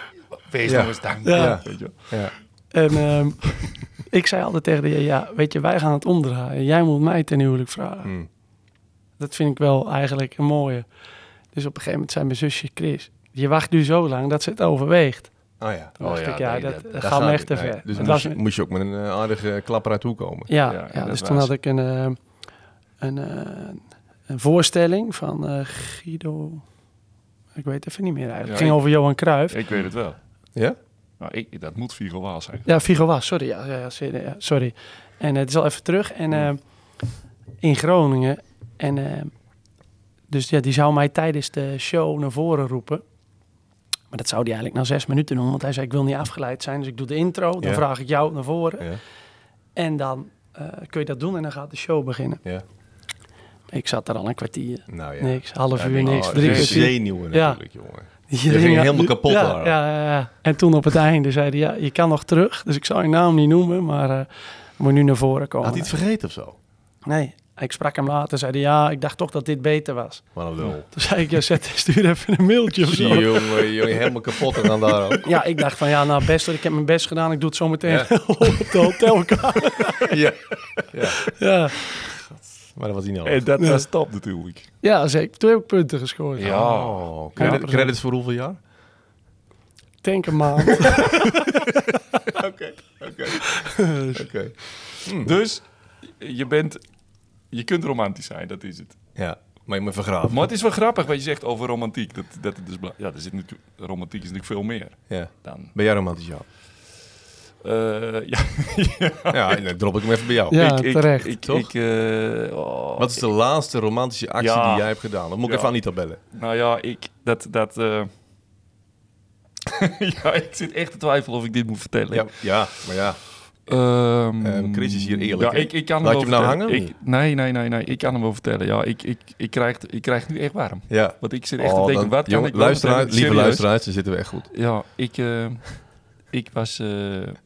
[SPEAKER 3] wees
[SPEAKER 1] Ja.
[SPEAKER 3] nog eens dankbaar.
[SPEAKER 2] Ja.
[SPEAKER 3] Weet je wel.
[SPEAKER 1] Ja.
[SPEAKER 2] En ehm, ik zei altijd tegen die, ja, weet je, wij gaan het omdraaien. Jij moet mij ten huwelijk vragen.
[SPEAKER 1] Hm.
[SPEAKER 2] Dat vind ik wel eigenlijk een mooie. Dus op een gegeven moment zei mijn zusje Chris, je wacht nu zo lang dat ze het overweegt.
[SPEAKER 1] Oh ja.
[SPEAKER 2] Toen ik, ja,
[SPEAKER 3] nee,
[SPEAKER 2] dat, gaat me echt te
[SPEAKER 1] het. Nee,
[SPEAKER 2] ver.
[SPEAKER 1] Dus moest,
[SPEAKER 2] was
[SPEAKER 1] je-
[SPEAKER 2] een-
[SPEAKER 1] moest je ook met een eh, aardige klapper uit toe komen.
[SPEAKER 2] ja,
[SPEAKER 3] Ja,
[SPEAKER 2] ja, dus toen
[SPEAKER 3] was-
[SPEAKER 2] had ik een, eh, een, eh, een voorstelling van eh, Guido. Ik weet even niet meer eigenlijk.
[SPEAKER 3] Ja,
[SPEAKER 2] Het ging
[SPEAKER 3] ik-
[SPEAKER 2] over Johan Cruijff.
[SPEAKER 3] Ik weet het wel.
[SPEAKER 1] Ja?
[SPEAKER 3] Nou, ik, dat moet Vigo Waal zijn.
[SPEAKER 2] Ja, Figo was, sorry. Ja, ja, ja, sorry, ja. En het is al even terug. En eh, in Groningen. En eh, dus ja, die zou mij tijdens de show naar voren roepen. Maar dat zou hij eigenlijk na zes minuten doen. Want hij zei, ik wil niet afgeleid zijn. Dus ik doe de intro. Dan vraag ik jou naar voren. En dan eh, kun je dat doen en dan gaat de show beginnen. Ik zat er al een kwartier.
[SPEAKER 1] Nou ja.
[SPEAKER 2] Niks, half
[SPEAKER 3] Ja,
[SPEAKER 2] uur
[SPEAKER 3] die-
[SPEAKER 2] niks,
[SPEAKER 1] Oh,
[SPEAKER 2] drie
[SPEAKER 1] zenuwen
[SPEAKER 2] Ja.
[SPEAKER 1] natuurlijk, jongen.
[SPEAKER 2] Je
[SPEAKER 1] ging helemaal kapot
[SPEAKER 2] ja, ja, ja. En toen op het einde zei hij, ja, je kan nog terug. Dus ik zal je naam niet noemen, maar eh moet nu naar voren komen.
[SPEAKER 1] Had hij het vergeten of zo?
[SPEAKER 2] Nee, ik sprak hem later. Zei hij, ja, ik dacht toch dat dit beter was.
[SPEAKER 1] Wat een lul.
[SPEAKER 2] Toen zei ik, ja, zet, stuur even een mailtje of zo.
[SPEAKER 1] je, jongen, jongen, helemaal kapot en dan daar ook.
[SPEAKER 2] Ja, ik dacht van, ja, nou best hoor, ik heb mijn best gedaan. Ik doe het zo meteen
[SPEAKER 1] Ja.
[SPEAKER 2] op de hotelkamer.
[SPEAKER 1] ja. ja.
[SPEAKER 2] ja.
[SPEAKER 1] Maar dat was hij niet
[SPEAKER 3] En dat was top natuurlijk.
[SPEAKER 2] ja, zeker. Toen heb ik punten gescoord.
[SPEAKER 3] Ja.
[SPEAKER 1] Oh, credit- credits voor hoeveel jaar?
[SPEAKER 2] Denk een maand.
[SPEAKER 1] Oké, oké. Oké.
[SPEAKER 3] Dus je bent... Je kunt romantisch zijn, dat is het.
[SPEAKER 1] Ja, maar je moet vergraven.
[SPEAKER 3] Maar het is wel grappig wat je zegt over romantiek. Dat, dat het dus ja, er zit natuurlijk, romantiek is natuurlijk veel meer
[SPEAKER 1] Ja.
[SPEAKER 3] dan...
[SPEAKER 1] Ben jij romantisch, ja?
[SPEAKER 3] eh, ja,
[SPEAKER 1] Ja, dan drop ik hem even bij jou.
[SPEAKER 2] Ja,
[SPEAKER 3] ik, ik,
[SPEAKER 2] terecht.
[SPEAKER 3] Ik,
[SPEAKER 1] Toch?
[SPEAKER 3] ik, eh, oh,
[SPEAKER 1] Wat is de laatste romantische actie
[SPEAKER 3] Ja.
[SPEAKER 1] die jij hebt gedaan? Dan moet ik even Anita bellen.
[SPEAKER 3] Nou ja, ik... Dat... dat eh, ja, ik zit echt te twijfelen of ik dit moet vertellen.
[SPEAKER 1] Ja, ja maar ja.
[SPEAKER 3] Ehm,
[SPEAKER 1] Ehm, Chris is hier eerlijk,
[SPEAKER 3] Ja, ik, ik kan
[SPEAKER 1] Laat
[SPEAKER 3] hem
[SPEAKER 1] je hem nou hangen
[SPEAKER 3] Ik, nee, nee, nee, nee. Ik kan hem wel vertellen. Ja, ik, ik, ik, krijg, ik krijg nu echt warm.
[SPEAKER 1] ja.
[SPEAKER 3] Want ik zit echt
[SPEAKER 1] Oh,
[SPEAKER 3] te denken,
[SPEAKER 1] dan-
[SPEAKER 3] wat kan
[SPEAKER 1] jongen,
[SPEAKER 3] ik
[SPEAKER 1] luisteraar? Lieve luisteraars, dan zitten we echt goed.
[SPEAKER 3] Ja, ik, eh, ik was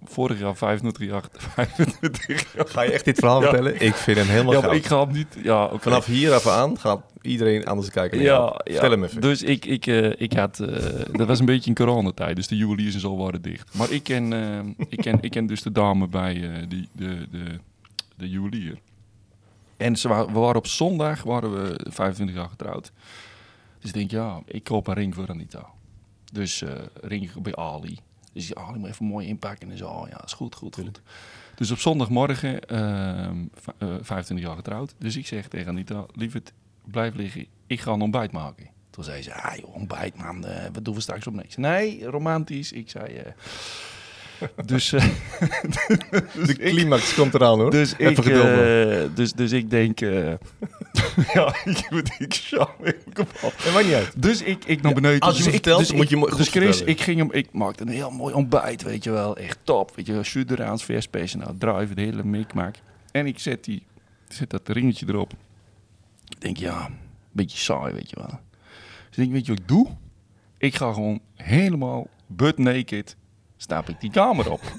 [SPEAKER 3] vorig jaar 25 jaar... 25 jaar.
[SPEAKER 1] Ga je echt dit verhaal
[SPEAKER 3] Ja.
[SPEAKER 1] vertellen? Ik vind hem helemaal
[SPEAKER 3] Ja,
[SPEAKER 1] goud.
[SPEAKER 3] ik ga hem niet... Ja, oké.
[SPEAKER 1] Vanaf hier af aan gaat iedereen anders kijken.
[SPEAKER 3] Ja, ja.
[SPEAKER 1] Vertel hem even.
[SPEAKER 3] Dus ik, ik, eh, ik had... eh, dat was een beetje in coronatijd, dus de juweliers en zo waren dicht. Maar ik ken, eh, ik ken, ik ken dus de dame bij die, de, de, de juwelier. En ze we waren op zondag waren we 25 jaar getrouwd. Dus ik denk, ja, ik koop een ring voor Anita. Dus ring bij Ali. Dus die Ali moet even mooi inpakken en zo. Ja, is goed, goed, goed. Dus op zondagmorgen, ehm, v- eh, 25 jaar getrouwd. Dus ik zeg tegen Anita, lieverd, blijf liggen. Ik ga een ontbijt maken. Toen zei ze, ah joh, ontbijt man, eh, wat doen we straks op niks? Nee, romantisch. Ik zei, eh, dus, eh,
[SPEAKER 1] de climax komt eraan hoor.
[SPEAKER 3] dus,
[SPEAKER 1] Even
[SPEAKER 3] ik,
[SPEAKER 1] geduld
[SPEAKER 3] eh, dus, dus ik denk, eh, ja, ik moet ik zou.
[SPEAKER 1] Dat maakt niet uit.
[SPEAKER 3] Dus ik, ik naar beneden.
[SPEAKER 1] als je
[SPEAKER 3] dus
[SPEAKER 1] vertelt,
[SPEAKER 3] dus
[SPEAKER 1] moet je goed
[SPEAKER 3] Dus Chris,
[SPEAKER 1] vertellen.
[SPEAKER 3] ik ging hem, ik maakte een heel mooi ontbijt, weet je wel, echt top, weet je wel, Suderaans verspees, nou, druiven, de hele mikmak. En ik zet die, zet dat ringetje erop. Ik denk, ja, een beetje saai, weet je wel. Dus ik denk, weet je wat ik doe? Ik ga gewoon helemaal butt naked, stap ik die kamer op.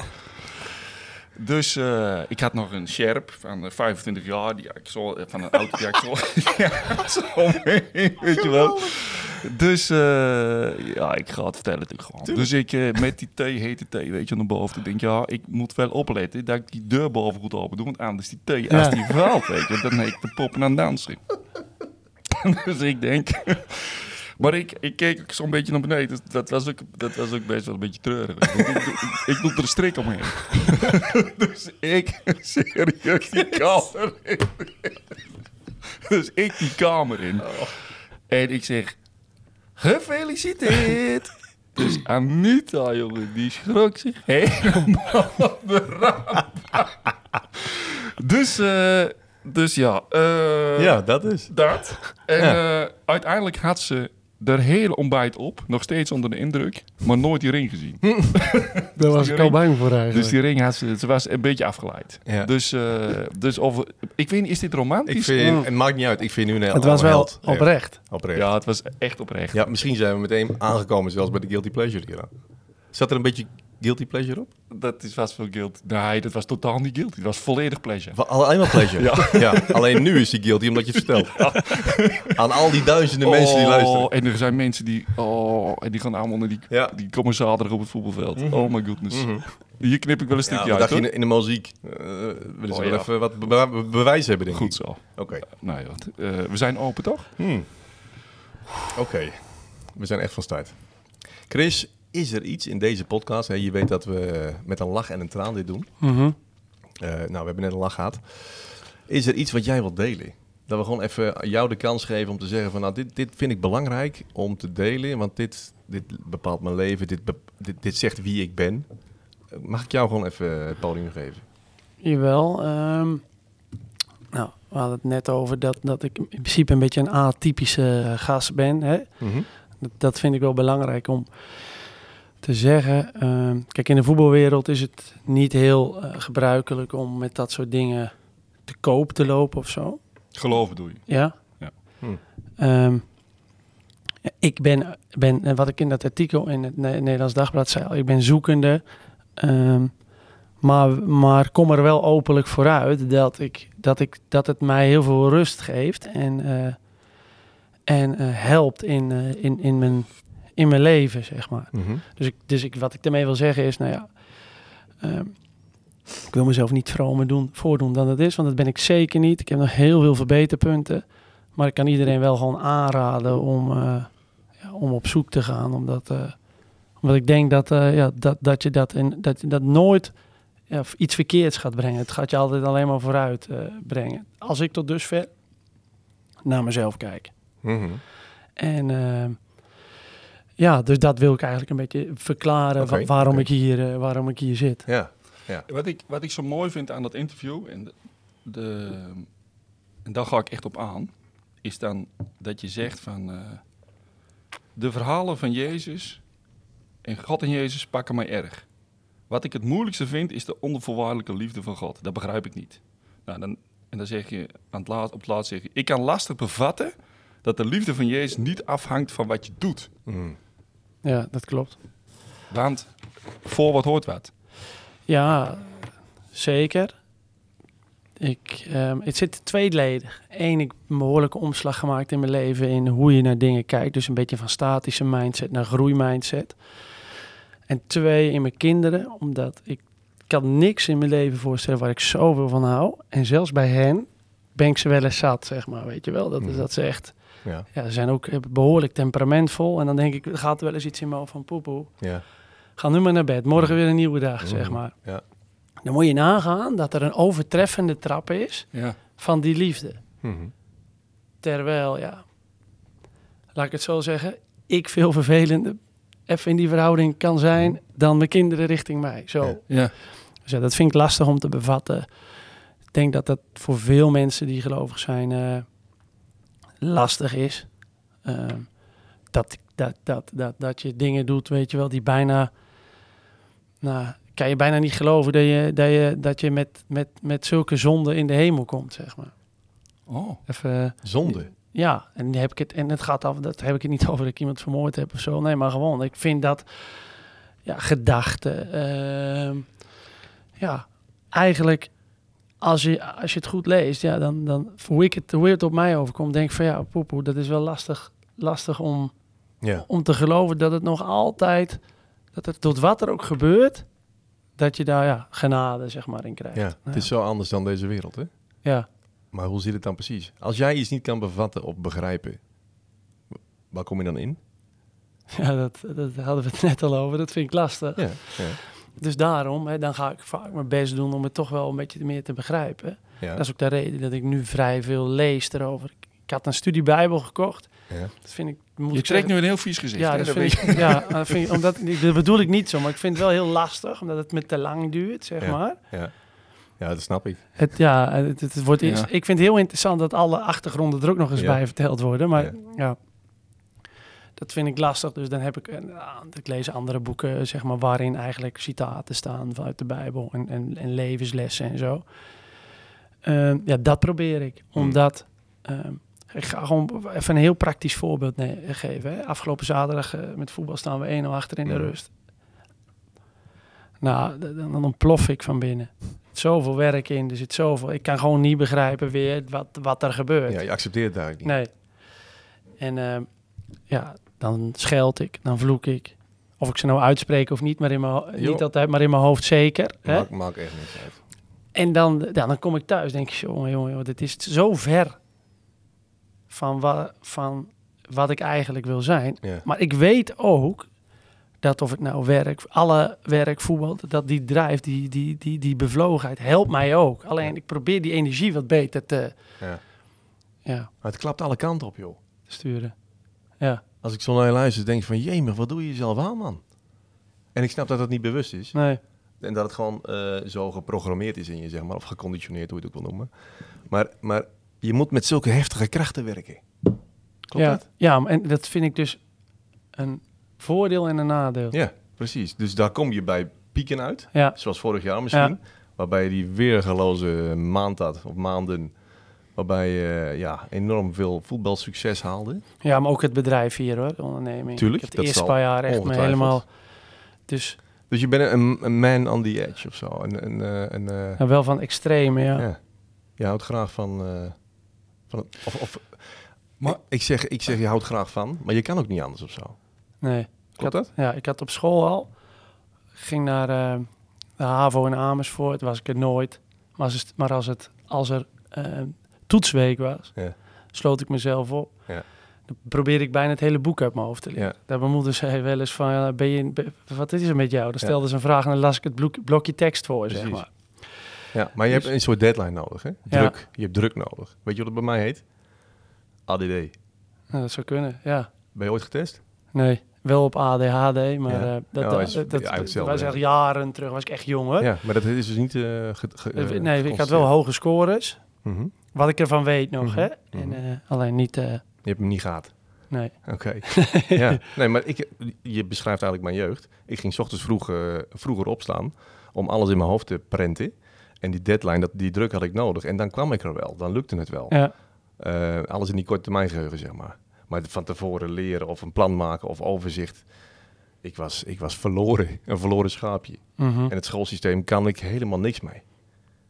[SPEAKER 3] Dus eh, ik had nog een Sherp van eh, 25 jaar, die ik zo, eh, van een auto die ik zo, ja, zo mee, weet je wel. Dus eh, ja, ik ga het vertellen natuurlijk gewoon. Dus ik eh, met die thee, hete thee, weet je, naar boven. Ik denk, ja, ik moet wel opletten dat ik die deur boven goed open doe. Want anders die thee, als
[SPEAKER 2] Ja.
[SPEAKER 3] die valt, weet je, dan heb ik de poppen aan dansen. dus ik denk... Maar ik, ik keek ook zo'n beetje naar beneden. Dus dat, was ook, dat was ook best wel een beetje treurig. Ik, ik, ik, ik doe er een strik omheen. dus ik, serieus, die kamer in. dus ik die kamer in. En ik zeg, gefeliciteerd. dus Anita, jongen, die schrok zich helemaal op de ramp. dus, eh, dus ja. eh,
[SPEAKER 1] Ja, dat is.
[SPEAKER 3] dat. En eh, uiteindelijk had ze er hele ontbijt op. Nog steeds onder de indruk. Maar nooit die ring gezien.
[SPEAKER 2] Daar was ik al bang voor eigenlijk.
[SPEAKER 3] Dus die ring had ze... Ze was een beetje afgeleid.
[SPEAKER 1] Ja.
[SPEAKER 3] Dus, eh, dus of... Ik weet niet, is dit romantisch?
[SPEAKER 1] Ik vind, het maakt niet uit. Ik vind nu een
[SPEAKER 2] het was wel
[SPEAKER 1] held.
[SPEAKER 2] oprecht.
[SPEAKER 1] Ja, oprecht.
[SPEAKER 3] Ja, het was echt oprecht.
[SPEAKER 1] Ja, misschien zijn we meteen aangekomen zelfs bij de Guilty Pleasure hier. Zat er een beetje Guilty Pleasure op?
[SPEAKER 3] Dat is vast veel guilt. Nee, dat was totaal niet guilty. Het was volledig pleasure.
[SPEAKER 1] Alleen maar pleasure. ja. Alleen nu is die guilty omdat je het vertelt. Aan al die duizenden mensen die
[SPEAKER 3] Oh,
[SPEAKER 1] luisteren.
[SPEAKER 3] En er zijn mensen die... Oh, en die gaan allemaal naar die...
[SPEAKER 1] Ja.
[SPEAKER 3] Die komen zaterdag op het voetbalveld. Oh my goodness. Hier knip ik wel een
[SPEAKER 1] Mhm. Ja,
[SPEAKER 3] stukje
[SPEAKER 1] wat
[SPEAKER 3] uit,
[SPEAKER 1] in in de muziek? Eh, willen ze
[SPEAKER 3] Oh,
[SPEAKER 1] wel
[SPEAKER 3] ja.
[SPEAKER 1] even wat be- be- bewijs hebben, denk
[SPEAKER 3] Goed
[SPEAKER 1] ik.
[SPEAKER 3] zo.
[SPEAKER 1] Oké.
[SPEAKER 3] Nou ja, eh, we zijn open, toch?
[SPEAKER 1] Hmm. Oké. We zijn echt van start. Chris, is er iets in deze podcast? Hè? Je weet dat we met een lach en een traan dit doen.
[SPEAKER 2] Mhm.
[SPEAKER 1] Eh, nou, we hebben net een lach gehad. Is er iets wat jij wilt delen? Dat we gewoon even jou de kans geven om te zeggen van... nou, dit, dit vind ik belangrijk om te delen... want dit, dit bepaalt mijn leven, dit, dit, dit zegt wie ik ben. Mag ik jou gewoon even het podium geven?
[SPEAKER 2] Jawel. ehm, nou, we hadden het net over dat, dat ik in principe een beetje een atypische eh, gast ben. Hè?
[SPEAKER 1] Mhm.
[SPEAKER 2] Dat, dat vind ik wel belangrijk om te zeggen. Ehm, kijk, in de voetbalwereld is het niet heel eh, gebruikelijk om met dat soort dingen te koop te lopen of zo.
[SPEAKER 3] Geloven doe je.
[SPEAKER 2] Ja.
[SPEAKER 3] Ja.
[SPEAKER 1] Hm.
[SPEAKER 2] Ehm, ik ben, ben, en wat ik in dat artikel in het Ne- Nederlands Dagblad zei, al, ik ben zoekende. ehm, maar, maar kom er wel openlijk vooruit dat, ik, dat, ik, dat het mij heel veel rust geeft en, eh, en eh, helpt in, eh, in, in, mijn, in mijn leven, zeg maar.
[SPEAKER 1] Mhm.
[SPEAKER 2] Dus, ik, dus ik, wat ik daarmee wil zeggen is, nou ja, ehm, ik wil mezelf niet vromer doen, voordoen dan het is, want dat ben ik zeker niet. Ik heb nog heel veel verbeterpunten, maar ik kan iedereen wel gewoon aanraden om, eh, ja, om op zoek te gaan, omdat, eh, omdat ik denk dat, eh, ja, dat, dat je dat, in, dat, je dat nooit ja, iets verkeerds gaat brengen. Het gaat je altijd alleen maar vooruit brengen. Als ik tot dusver naar mezelf kijk.
[SPEAKER 1] Mhm.
[SPEAKER 2] En ehm, ja, dus dat wil ik eigenlijk een beetje verklaren wa- waarom, ik hier, eh, waarom ik hier zit.
[SPEAKER 1] Ja.
[SPEAKER 3] Wat ik, wat ik zo mooi vind aan dat interview, en, de, de, en daar ga ik echt op aan, is dan dat je zegt van eh, de verhalen van Jezus en God en Jezus pakken mij erg. Wat ik het moeilijkste vind is de onvoorwaardelijke liefde van God. Dat begrijp ik niet. Nou, dan, en dan zeg je aan het laat, op het laatst zeg je, ik kan lastig bevatten dat de liefde van Jezus niet afhangt van wat je doet.
[SPEAKER 1] Mhm.
[SPEAKER 2] Ja, dat klopt.
[SPEAKER 3] Want voor wat hoort wat.
[SPEAKER 2] Ja, zeker. Ik, ehm, het zit tweeledig. Eén, ik heb een behoorlijke omslag gemaakt in mijn leven in hoe je naar dingen kijkt. Dus een beetje van statische mindset naar groeimindset. En twee, in mijn kinderen, omdat ik kan niks in mijn leven voorstellen waar ik zoveel van hou. En zelfs bij hen ben ik ze wel eens zat, zeg maar, weet je wel. Dat, is
[SPEAKER 1] Mhm.
[SPEAKER 2] dat ze echt,
[SPEAKER 1] Ja.
[SPEAKER 2] ja, ze zijn ook eh, behoorlijk temperamentvol. En dan denk ik, er gaat wel eens iets in me over van poepoe.
[SPEAKER 1] Ja.
[SPEAKER 2] Ga nu maar naar bed. Morgen weer een nieuwe dag, zeg
[SPEAKER 1] Mhm.
[SPEAKER 2] maar.
[SPEAKER 1] Ja.
[SPEAKER 2] Dan moet je nagaan dat er een overtreffende trap is
[SPEAKER 3] Ja.
[SPEAKER 2] van die liefde.
[SPEAKER 1] Mhm.
[SPEAKER 2] Terwijl, ja, laat ik het zo zeggen, ik veel vervelender even in die verhouding kan zijn dan mijn kinderen richting mij. Zo.
[SPEAKER 1] Ja.
[SPEAKER 3] Ja.
[SPEAKER 2] Dus ja, dat vind ik lastig om te bevatten. Ik denk dat dat voor veel mensen die gelovig zijn eh, lastig is. Ehm, dat, dat, dat, dat, dat je dingen doet, weet je wel, die bijna... Nou, kan je bijna niet geloven dat je, dat je, dat je met, met, met zulke zonden in de hemel komt, zeg maar.
[SPEAKER 3] Oh.
[SPEAKER 2] Even,
[SPEAKER 1] Zonde.
[SPEAKER 2] ja, en heb ik het, en het gaat af, dat heb ik het niet over dat ik iemand vermoord heb of zo. Nee, maar gewoon, ik vind dat, ja, gedachten, ehm, ja, eigenlijk, als je, als je het goed leest, ja, dan, dan hoe, ik het, hoe het op mij overkomt, denk ik van ja, poepoe, dat is wel lastig, lastig om,
[SPEAKER 1] Ja.
[SPEAKER 2] om te geloven dat het nog altijd, dat het tot wat er ook gebeurt, dat je daar, ja, genade, zeg maar, in krijgt.
[SPEAKER 1] ja. Het is zo anders dan deze wereld, hè?
[SPEAKER 2] Ja.
[SPEAKER 1] Maar hoe zit het dan precies? Als jij iets niet kan bevatten of begrijpen, waar kom je dan in?
[SPEAKER 2] Ja, dat, dat hadden we het net al over. Dat vind ik lastig.
[SPEAKER 1] Ja. ja.
[SPEAKER 2] Dus daarom, hè, dan ga ik vaak mijn best doen om het toch wel een beetje meer te begrijpen.
[SPEAKER 1] ja.
[SPEAKER 2] Dat is ook de reden dat ik nu vrij veel lees erover. Ik, had een studie Bijbel gekocht.
[SPEAKER 1] ja.
[SPEAKER 2] Dat vind ik... Moet
[SPEAKER 3] Je
[SPEAKER 2] ik
[SPEAKER 3] trekt nu een heel vies gezicht.
[SPEAKER 2] Ja,
[SPEAKER 3] hè?
[SPEAKER 2] dat
[SPEAKER 3] Dat
[SPEAKER 2] vind ik, ja, dat, vind ik, omdat, ik- dat bedoel ik niet zo, maar ik vind het wel heel lastig, omdat het me te lang duurt, zeg
[SPEAKER 1] Ja.
[SPEAKER 2] maar.
[SPEAKER 1] Ja. ja, dat snap ik.
[SPEAKER 2] Het, ja, het, het wordt eerst, ik vind het heel interessant dat alle achtergronden er ook nog eens
[SPEAKER 1] Ja.
[SPEAKER 2] bij verteld worden, maar
[SPEAKER 1] Ja.
[SPEAKER 2] Dat vind ik lastig. Dus dan heb ik, een, ik lees andere boeken, zeg maar, waarin eigenlijk citaten staan vanuit de Bijbel en, en, en levenslessen en zo. Ehm, ja, dat probeer ik,
[SPEAKER 1] Hmm.
[SPEAKER 2] omdat ehm, ik ga gewoon even een heel praktisch voorbeeld geven. Hè. Afgelopen zaterdag eh, met voetbal staan we 1-0 achter in de
[SPEAKER 1] Hmm.
[SPEAKER 2] rust. Nou, dan, dan ontplof ik van binnen. Zoveel werk in, er zit zoveel. Ik kan gewoon niet begrijpen weer wat, wat er gebeurt.
[SPEAKER 1] Ja, je accepteert eigenlijk niet.
[SPEAKER 2] Nee. En ehm, ja, dan scheld ik, dan vloek ik. Of ik ze nou uitspreek of niet, maar in mijn, niet altijd, maar in mijn hoofd zeker.
[SPEAKER 1] Maakt, maakt echt niks uit.
[SPEAKER 2] En dan, ja, dan kom ik thuis, denk ik, jongen, jongen, dit is zo ver van, wa van wat ik eigenlijk wil zijn.
[SPEAKER 1] Ja.
[SPEAKER 2] Maar ik weet ook dat of ik nou werk, alle werk, voetbal, dat die drijft, die, die, die, die bevlogenheid helpt mij ook. Alleen ik probeer die energie wat beter te,
[SPEAKER 1] Ja.
[SPEAKER 2] ja,
[SPEAKER 1] Maar het klapt alle kanten op, joh.
[SPEAKER 2] sturen. Ja,
[SPEAKER 1] Als ik zo naar je luister, denk ik van... Jemig, wat doe je jezelf aan, man? En ik snap dat dat niet bewust is.
[SPEAKER 2] nee.
[SPEAKER 1] En dat het gewoon eh, zo geprogrammeerd is in je, zeg maar. Of geconditioneerd, hoe je het ook wil noemen. Maar, maar je moet met zulke heftige krachten werken. Klopt
[SPEAKER 2] ja,
[SPEAKER 1] dat?
[SPEAKER 2] Ja, en dat vind ik dus een voordeel en een nadeel.
[SPEAKER 1] Ja, precies. Dus daar kom je bij pieken uit.
[SPEAKER 2] Ja,
[SPEAKER 1] Zoals vorig jaar misschien. Waarbij je die weergeloze maand had, of maanden. Waarbij je ja, enorm veel voetbalsucces haalde.
[SPEAKER 2] ja, maar ook het bedrijf hier hoor, de onderneming.
[SPEAKER 1] Tuurlijk,
[SPEAKER 2] Ik heb
[SPEAKER 1] dat
[SPEAKER 2] het eerste paar jaar echt me helemaal... Dus
[SPEAKER 1] Dus je bent een, een man on the edge of zo. Een, een, eh, een, eh,
[SPEAKER 2] nou, wel van extreme, ja.
[SPEAKER 1] ja. Je houdt graag van... eh, van of, of,
[SPEAKER 3] Maar-
[SPEAKER 1] ik, zeg, ik zeg je houdt graag van, maar je kan ook niet anders of zo.
[SPEAKER 2] Nee.
[SPEAKER 1] Klopt
[SPEAKER 2] had, Ja, ik had op school al. Ging naar eh, de HAVO in Amersfoort, was ik er nooit. Maar als het, maar als, het, als er eh, toetsweek was,
[SPEAKER 1] Ja.
[SPEAKER 2] sloot ik mezelf op.
[SPEAKER 1] Ja.
[SPEAKER 2] Dan probeerde ik bijna het hele boek uit mijn hoofd te leren.
[SPEAKER 1] Ja.
[SPEAKER 2] Dat mijn moeder zei wel eens van, ja, ben je, ben- wat is er met jou? Dan
[SPEAKER 1] Ja.
[SPEAKER 2] stelde ze een vraag en dan las ik het blok- blokje tekst voor, zeg maar.
[SPEAKER 1] Ja, maar je
[SPEAKER 2] Dus-
[SPEAKER 1] hebt een soort deadline nodig, hè?
[SPEAKER 2] Ja.
[SPEAKER 1] Druk. Je hebt druk nodig. Weet je wat het bij mij heet? ADD.
[SPEAKER 2] Nou, dat zou kunnen, ja.
[SPEAKER 1] Ben je ooit getest?
[SPEAKER 2] Nee, wel op ADHD, maar
[SPEAKER 1] Ja.
[SPEAKER 2] eh, dat,
[SPEAKER 1] Ja,
[SPEAKER 2] dat,
[SPEAKER 1] is-
[SPEAKER 2] dat,
[SPEAKER 1] ja,
[SPEAKER 2] dat
[SPEAKER 1] hetzelfde,
[SPEAKER 2] was
[SPEAKER 1] ja.
[SPEAKER 2] echt jaren terug, was ik echt jong hoor.
[SPEAKER 1] Ja, maar dat is dus niet... eh, ge- ge-
[SPEAKER 2] Eh, nee, ik had wel hoge scores.
[SPEAKER 1] Mhm.
[SPEAKER 2] Wat ik ervan weet nog,
[SPEAKER 1] Mhm,
[SPEAKER 2] hè?
[SPEAKER 1] mhm.
[SPEAKER 2] En, eh, alleen niet, eh,
[SPEAKER 1] Je hebt hem niet gehad.
[SPEAKER 2] nee.
[SPEAKER 1] Oké. ja. Nee, maar ik, je beschrijft eigenlijk mijn jeugd. Ik ging 's ochtends vroeg, eh, vroeger opstaan om alles in mijn hoofd te prenten. En die deadline, dat, die druk had ik nodig. En dan kwam ik er wel. Dan lukte het wel.
[SPEAKER 2] Ja,
[SPEAKER 1] alles in die korte termijn geheugen, zeg maar. Maar van tevoren leren of een plan maken of overzicht. Ik was, ik was verloren. Een verloren schaapje.
[SPEAKER 2] mhm.
[SPEAKER 1] En het schoolsysteem kan ik helemaal niks mee.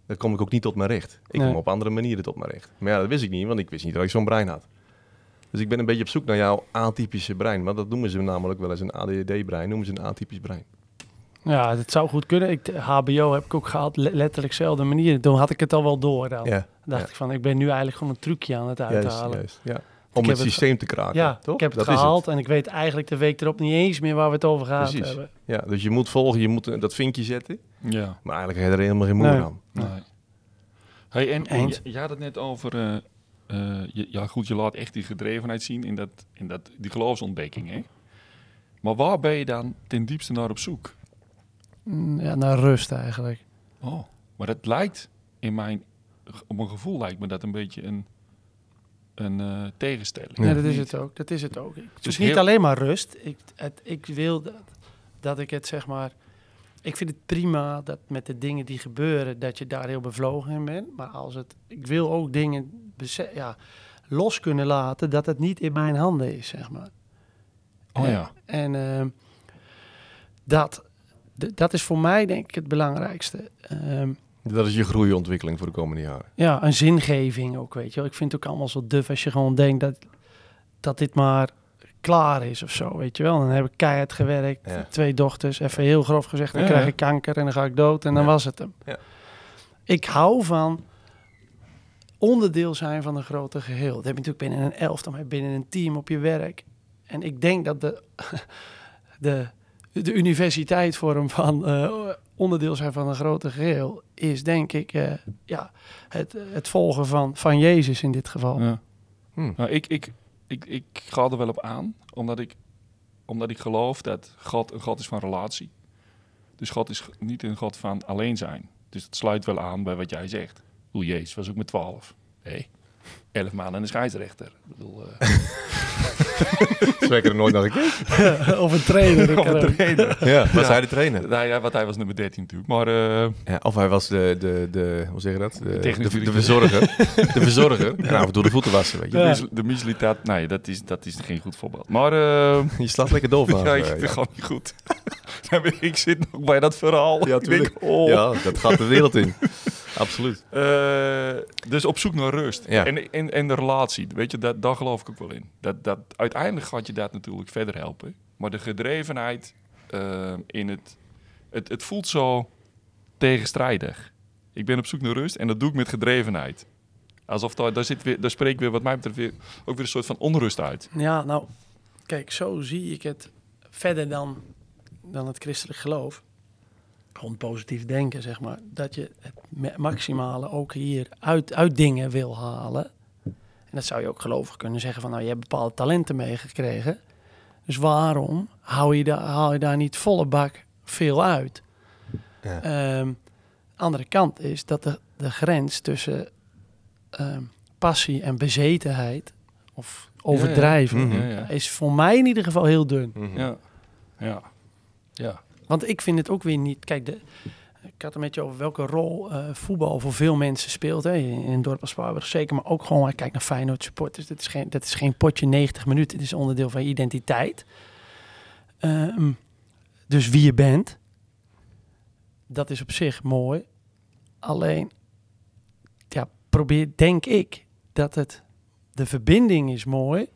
[SPEAKER 1] Daar kom ik ook niet tot mijn recht. Ik
[SPEAKER 2] Nee.
[SPEAKER 1] kom op andere manieren tot mijn recht. Maar ja, dat wist ik niet, want ik wist niet dat ik zo'n brein had. Dus ik ben een beetje op zoek naar jouw atypische brein. Want dat noemen ze namelijk wel eens een ADD-brein. Noemen ze een atypisch brein.
[SPEAKER 2] ja, dat zou goed kunnen. Ik, HBO heb ik ook gehaald, le- letterlijk dezelfde manier. Toen had ik het al wel door dan.
[SPEAKER 1] Ja,
[SPEAKER 2] dacht
[SPEAKER 1] ja.
[SPEAKER 2] ik van, ik ben nu eigenlijk gewoon een trucje aan het
[SPEAKER 1] juist,
[SPEAKER 2] uithalen.
[SPEAKER 1] juist. Ja. Om het
[SPEAKER 2] het
[SPEAKER 1] systeem te kraken,
[SPEAKER 2] Ja,
[SPEAKER 1] toch?
[SPEAKER 2] ik heb het
[SPEAKER 1] dat
[SPEAKER 2] gehaald en ik weet eigenlijk de week erop niet eens meer waar we het over
[SPEAKER 1] Precies.
[SPEAKER 2] hebben.
[SPEAKER 1] Ja, dus je moet volgen, je moet dat vinkje zetten.
[SPEAKER 3] Ja.
[SPEAKER 1] Maar eigenlijk heb je er helemaal geen moer
[SPEAKER 2] Nee.
[SPEAKER 1] aan.
[SPEAKER 3] Nee. Hey, en, en
[SPEAKER 2] Eens.
[SPEAKER 3] je, je had het net over... eh, eh, je, ja, goed, je laat echt die gedrevenheid zien in, dat, in dat, die geloofsontdekking, hè? Maar waar ben je dan ten diepste naar op zoek?
[SPEAKER 2] Mm, Ja, naar rust eigenlijk.
[SPEAKER 3] Oh, maar het lijkt in mijn... Op mijn gevoel lijkt me dat een beetje een, een eh, tegenstelling.
[SPEAKER 2] Ja,
[SPEAKER 1] Ja.
[SPEAKER 2] dat is
[SPEAKER 3] Niet?
[SPEAKER 2] het ook. Dat is het ook. Zoek
[SPEAKER 3] Dus
[SPEAKER 2] niet
[SPEAKER 3] heel-
[SPEAKER 2] alleen maar rust. Ik, het, ik wil dat, dat ik het zeg maar... Ik vind het prima dat met de dingen die gebeuren, dat je daar heel bevlogen in bent. Maar als het, ik wil ook dingen ja, los kunnen laten, dat het niet in mijn handen is, zeg maar.
[SPEAKER 3] Oh ja.
[SPEAKER 2] En ehm, dat, dat is voor mij denk ik het belangrijkste. Ehm,
[SPEAKER 1] Dat is je groeiontwikkeling voor de komende jaren.
[SPEAKER 2] ja, een zingeving ook, weet je wel. Ik vind het ook allemaal zo duf als je gewoon denkt dat, dat dit maar klaar is of zo, weet je wel. Dan heb ik keihard gewerkt,
[SPEAKER 1] Ja.
[SPEAKER 2] twee dochters, even heel grof gezegd, dan
[SPEAKER 3] Ja,
[SPEAKER 2] krijg ik kanker en dan ga ik dood en dan was het hem.
[SPEAKER 1] Ja.
[SPEAKER 2] Ik hou van onderdeel zijn van een groter geheel. Dat heb je natuurlijk binnen een elftal, maar binnen een team op je werk. En ik denk dat de, de, de universiteitsvorm van eh, onderdeel zijn van een groter geheel is denk ik eh, ja, het, het volgen van, van Jezus in dit geval.
[SPEAKER 3] Ja.
[SPEAKER 1] Hm.
[SPEAKER 3] Nou, ik, ik, ik, ik ga er wel op aan, omdat ik, omdat ik geloof dat God een God is van relatie. Dus God is niet een God van alleen zijn. Dus het sluit wel aan bij wat jij zegt. Hoe Jezus was ook met twaalf. Nee, elf maanden en een scheidsrechter. Ik bedoel, eh,
[SPEAKER 1] Zeker er nooit naar gekeken.
[SPEAKER 2] of een trainer.
[SPEAKER 3] of een trainer.
[SPEAKER 1] Ja, was
[SPEAKER 3] Ja.
[SPEAKER 1] hij de trainer?
[SPEAKER 3] Nou ja, want hij was nummer 13 natuurlijk. Maar eh,
[SPEAKER 1] Ja, of hij was de, de, de hoe zeg je dat? De, de, verzorger. de verzorger. En af en toe de voeten wassen, weet je.
[SPEAKER 3] de,
[SPEAKER 2] Ja.
[SPEAKER 3] mislitaat, nee, dat is, dat is geen goed voorbeeld. Maar eh,
[SPEAKER 1] Je slaat lekker doof aan.
[SPEAKER 3] ja, ik vind het gewoon niet goed. Ja, ik zit nog bij dat verhaal.
[SPEAKER 1] Ja,
[SPEAKER 3] ik denk,
[SPEAKER 1] tuurlijk.
[SPEAKER 3] oh.
[SPEAKER 1] Ja, dat gaat de wereld in. Absoluut.
[SPEAKER 3] Eh, dus op zoek naar rust.
[SPEAKER 1] Ja.
[SPEAKER 3] En, en, de relatie, weet je, dat, daar geloof ik ook wel in. Dat, dat, uiteindelijk gaat je dat natuurlijk verder helpen. Maar de gedrevenheid eh, in het, het... Het voelt zo tegenstrijdig. Ik ben op zoek naar rust en dat doe ik met gedrevenheid. Alsof daar, daar, zit weer, daar spreekt weer, wat mij betreft, weer, ook weer een soort van onrust uit.
[SPEAKER 2] Ja, nou, kijk, zo zie ik het verder dan, dan het christelijk geloof. Gewoon positief denken, zeg maar. Dat je het ma- maximale ook hier uit, uit dingen wil halen. En dat zou je ook gelovig kunnen zeggen van, nou, je hebt bepaalde talenten meegekregen. Dus waarom hou je, daar haal je daar niet volle bak veel uit?
[SPEAKER 1] Ja.
[SPEAKER 2] Ehm, andere kant is dat de, de grens tussen ehm, passie en bezetenheid of overdrijven
[SPEAKER 1] Mhm.
[SPEAKER 3] Ja, ja.
[SPEAKER 2] is voor mij in ieder geval heel dun.
[SPEAKER 1] Mhm.
[SPEAKER 3] Ja. Ja. Ja.
[SPEAKER 2] Want ik vind het ook weer niet. Kijk, de, ik had het met je over welke rol eh, voetbal voor veel mensen speelt. Hè, in een dorp als zeker. Maar ook gewoon, kijk naar Feyenoord supporters. Dit is geen, dat is geen potje 90 minuten. Het is onderdeel van je identiteit. Ehm, dus wie je bent, dat is op zich mooi. Alleen, ja, probeer, denk ik, dat het, de verbinding is mooi.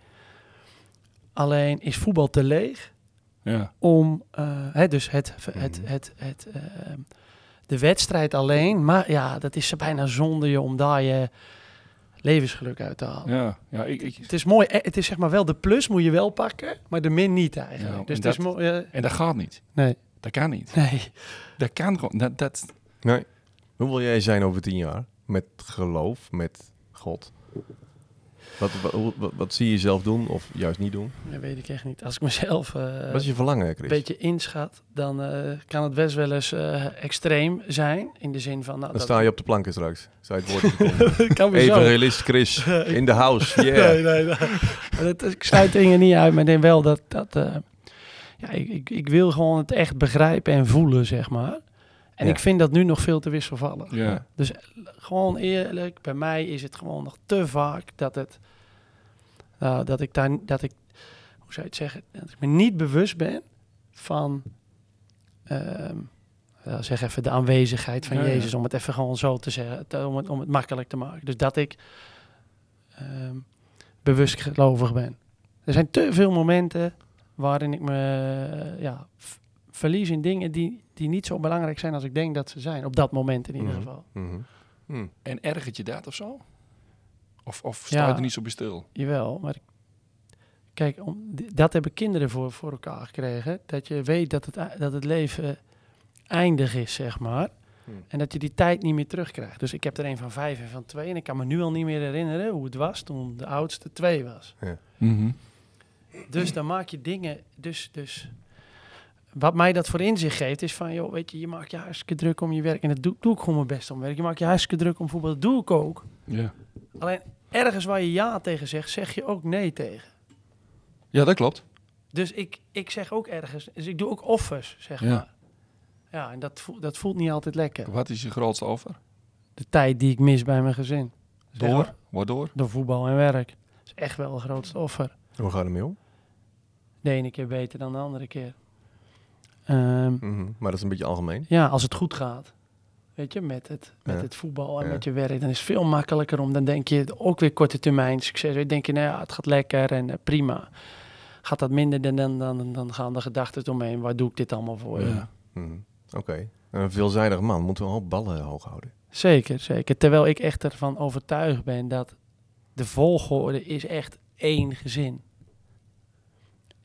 [SPEAKER 2] Alleen is voetbal te leeg
[SPEAKER 3] Ja.
[SPEAKER 2] om eh, hè, dus het, het,
[SPEAKER 1] Mhm.
[SPEAKER 2] het, het, eh, de wedstrijd alleen. Maar ja, dat is bijna zonde je om daar je levensgeluk uit te halen.
[SPEAKER 3] Ja. Ja. Ik, ik,
[SPEAKER 2] Het is mooi. eh, Het is zeg maar wel de plus moet je wel pakken, maar de min niet eigenlijk.
[SPEAKER 3] Ja,
[SPEAKER 2] dus
[SPEAKER 3] en
[SPEAKER 2] het is
[SPEAKER 3] dat-
[SPEAKER 2] mooi. eh,
[SPEAKER 3] en dat gaat niet.
[SPEAKER 2] nee,
[SPEAKER 3] Dat kan niet.
[SPEAKER 2] nee.
[SPEAKER 3] Dat kan gewoon. Dat, dat,
[SPEAKER 1] Nee. Hoe wil jij zijn over tien jaar? Met geloof, met God? Wat, wat, wat, zie je jezelf doen of juist niet doen?
[SPEAKER 2] Dat weet ik echt niet. Als ik mezelf eh,
[SPEAKER 1] wat is je verlangen,
[SPEAKER 2] een
[SPEAKER 1] Chris?
[SPEAKER 2] beetje inschat, dan eh, kan het best wel eens eh, extreem zijn. In de zin van. Nou,
[SPEAKER 1] Dan
[SPEAKER 2] dat-
[SPEAKER 1] sta je op de planken straks. Zou je het woord
[SPEAKER 2] kan zo.
[SPEAKER 1] Evangelist Chris in de house. Yeah.
[SPEAKER 2] Nee, nee, dat, ik sluit dingen niet uit, maar ik denk wel dat... dat ja, ik, ik, ik wil gewoon het echt begrijpen en voelen, zeg maar. En
[SPEAKER 1] Ja.
[SPEAKER 2] ik vind dat nu nog veel te wisselvallig.
[SPEAKER 3] ja.
[SPEAKER 2] Dus eh, gewoon eerlijk, bij mij is het gewoon nog te vaak dat het... nou, dat ik daar... Dat ik, hoe zou je het zeggen? Dat ik me niet bewust ben van... ehm, zeg even de aanwezigheid van
[SPEAKER 3] Ja.
[SPEAKER 2] Jezus, om het even gewoon zo te zeggen, om, het, om het makkelijk te maken. Dus dat ik ehm, bewust gelovig ben. Er zijn te veel momenten waarin ik me eh, ja, verlies in dingen die, die niet zo belangrijk zijn als ik denk dat ze zijn. Op dat moment in ieder
[SPEAKER 1] Mhm.
[SPEAKER 2] geval.
[SPEAKER 1] Mhm. Hm.
[SPEAKER 3] En ergert je dat of zo? Of, of sta je
[SPEAKER 2] Ja.
[SPEAKER 3] er niet zo bij stil?
[SPEAKER 2] Jawel, maar ik- kijk, om, dat hebben kinderen voor, voor elkaar gekregen. Dat je weet dat het, dat het leven eindig is, zeg maar.
[SPEAKER 1] Hm.
[SPEAKER 2] En dat je die tijd niet meer terugkrijgt. Dus ik heb er een van vijf en van twee. En ik kan me nu al niet meer herinneren hoe het was toen de oudste twee was.
[SPEAKER 3] Mhm.
[SPEAKER 2] Dus dan maak je dingen. Dus, dus wat mij dat voor inzicht geeft, is van, joh, weet je, je maakt je hartstikke druk om je werk. En dat doe, doe ik gewoon mijn best om werk. Je maakt je hartstikke druk om voetbal. Dat doe ik ook.
[SPEAKER 3] Ja.
[SPEAKER 2] Alleen ergens waar je ja tegen zegt, zeg je ook nee tegen.
[SPEAKER 3] ja, dat klopt.
[SPEAKER 2] Dus ik, ik zeg ook ergens, dus ik doe ook offers, zeg
[SPEAKER 3] Ja.
[SPEAKER 2] maar. Ja, en dat, voelt, dat voelt niet altijd lekker.
[SPEAKER 3] Wat is je grootste offer?
[SPEAKER 2] De tijd die ik mis bij mijn gezin. Zeg
[SPEAKER 3] Door?
[SPEAKER 2] maar,
[SPEAKER 3] Waardoor?
[SPEAKER 2] door voetbal en werk. Dat is echt wel een grootste offer.
[SPEAKER 1] Hoe gaat het mee om?
[SPEAKER 2] De ene keer beter dan de andere keer. Ehm,
[SPEAKER 1] Mhm. Maar dat is een beetje algemeen.
[SPEAKER 2] ja, als het goed gaat. Weet je, met het, met
[SPEAKER 1] Ja.
[SPEAKER 2] het voetbal en
[SPEAKER 1] Ja.
[SPEAKER 2] met je werk, dan is het veel makkelijker om. Dan denk je ook weer korte termijn succes. Dan denk je, nou ja, het gaat lekker en eh, prima. Gaat dat minder, dan, dan, dan, dan gaan de gedachten omheen. Waar doe ik dit allemaal voor?
[SPEAKER 3] Ja.
[SPEAKER 1] Mhm. Oké. Een veelzijdig man. Moeten we hoop ballen hoog houden.
[SPEAKER 2] Zeker, zeker. Terwijl ik echt ervan overtuigd ben dat de volgorde is echt één gezin.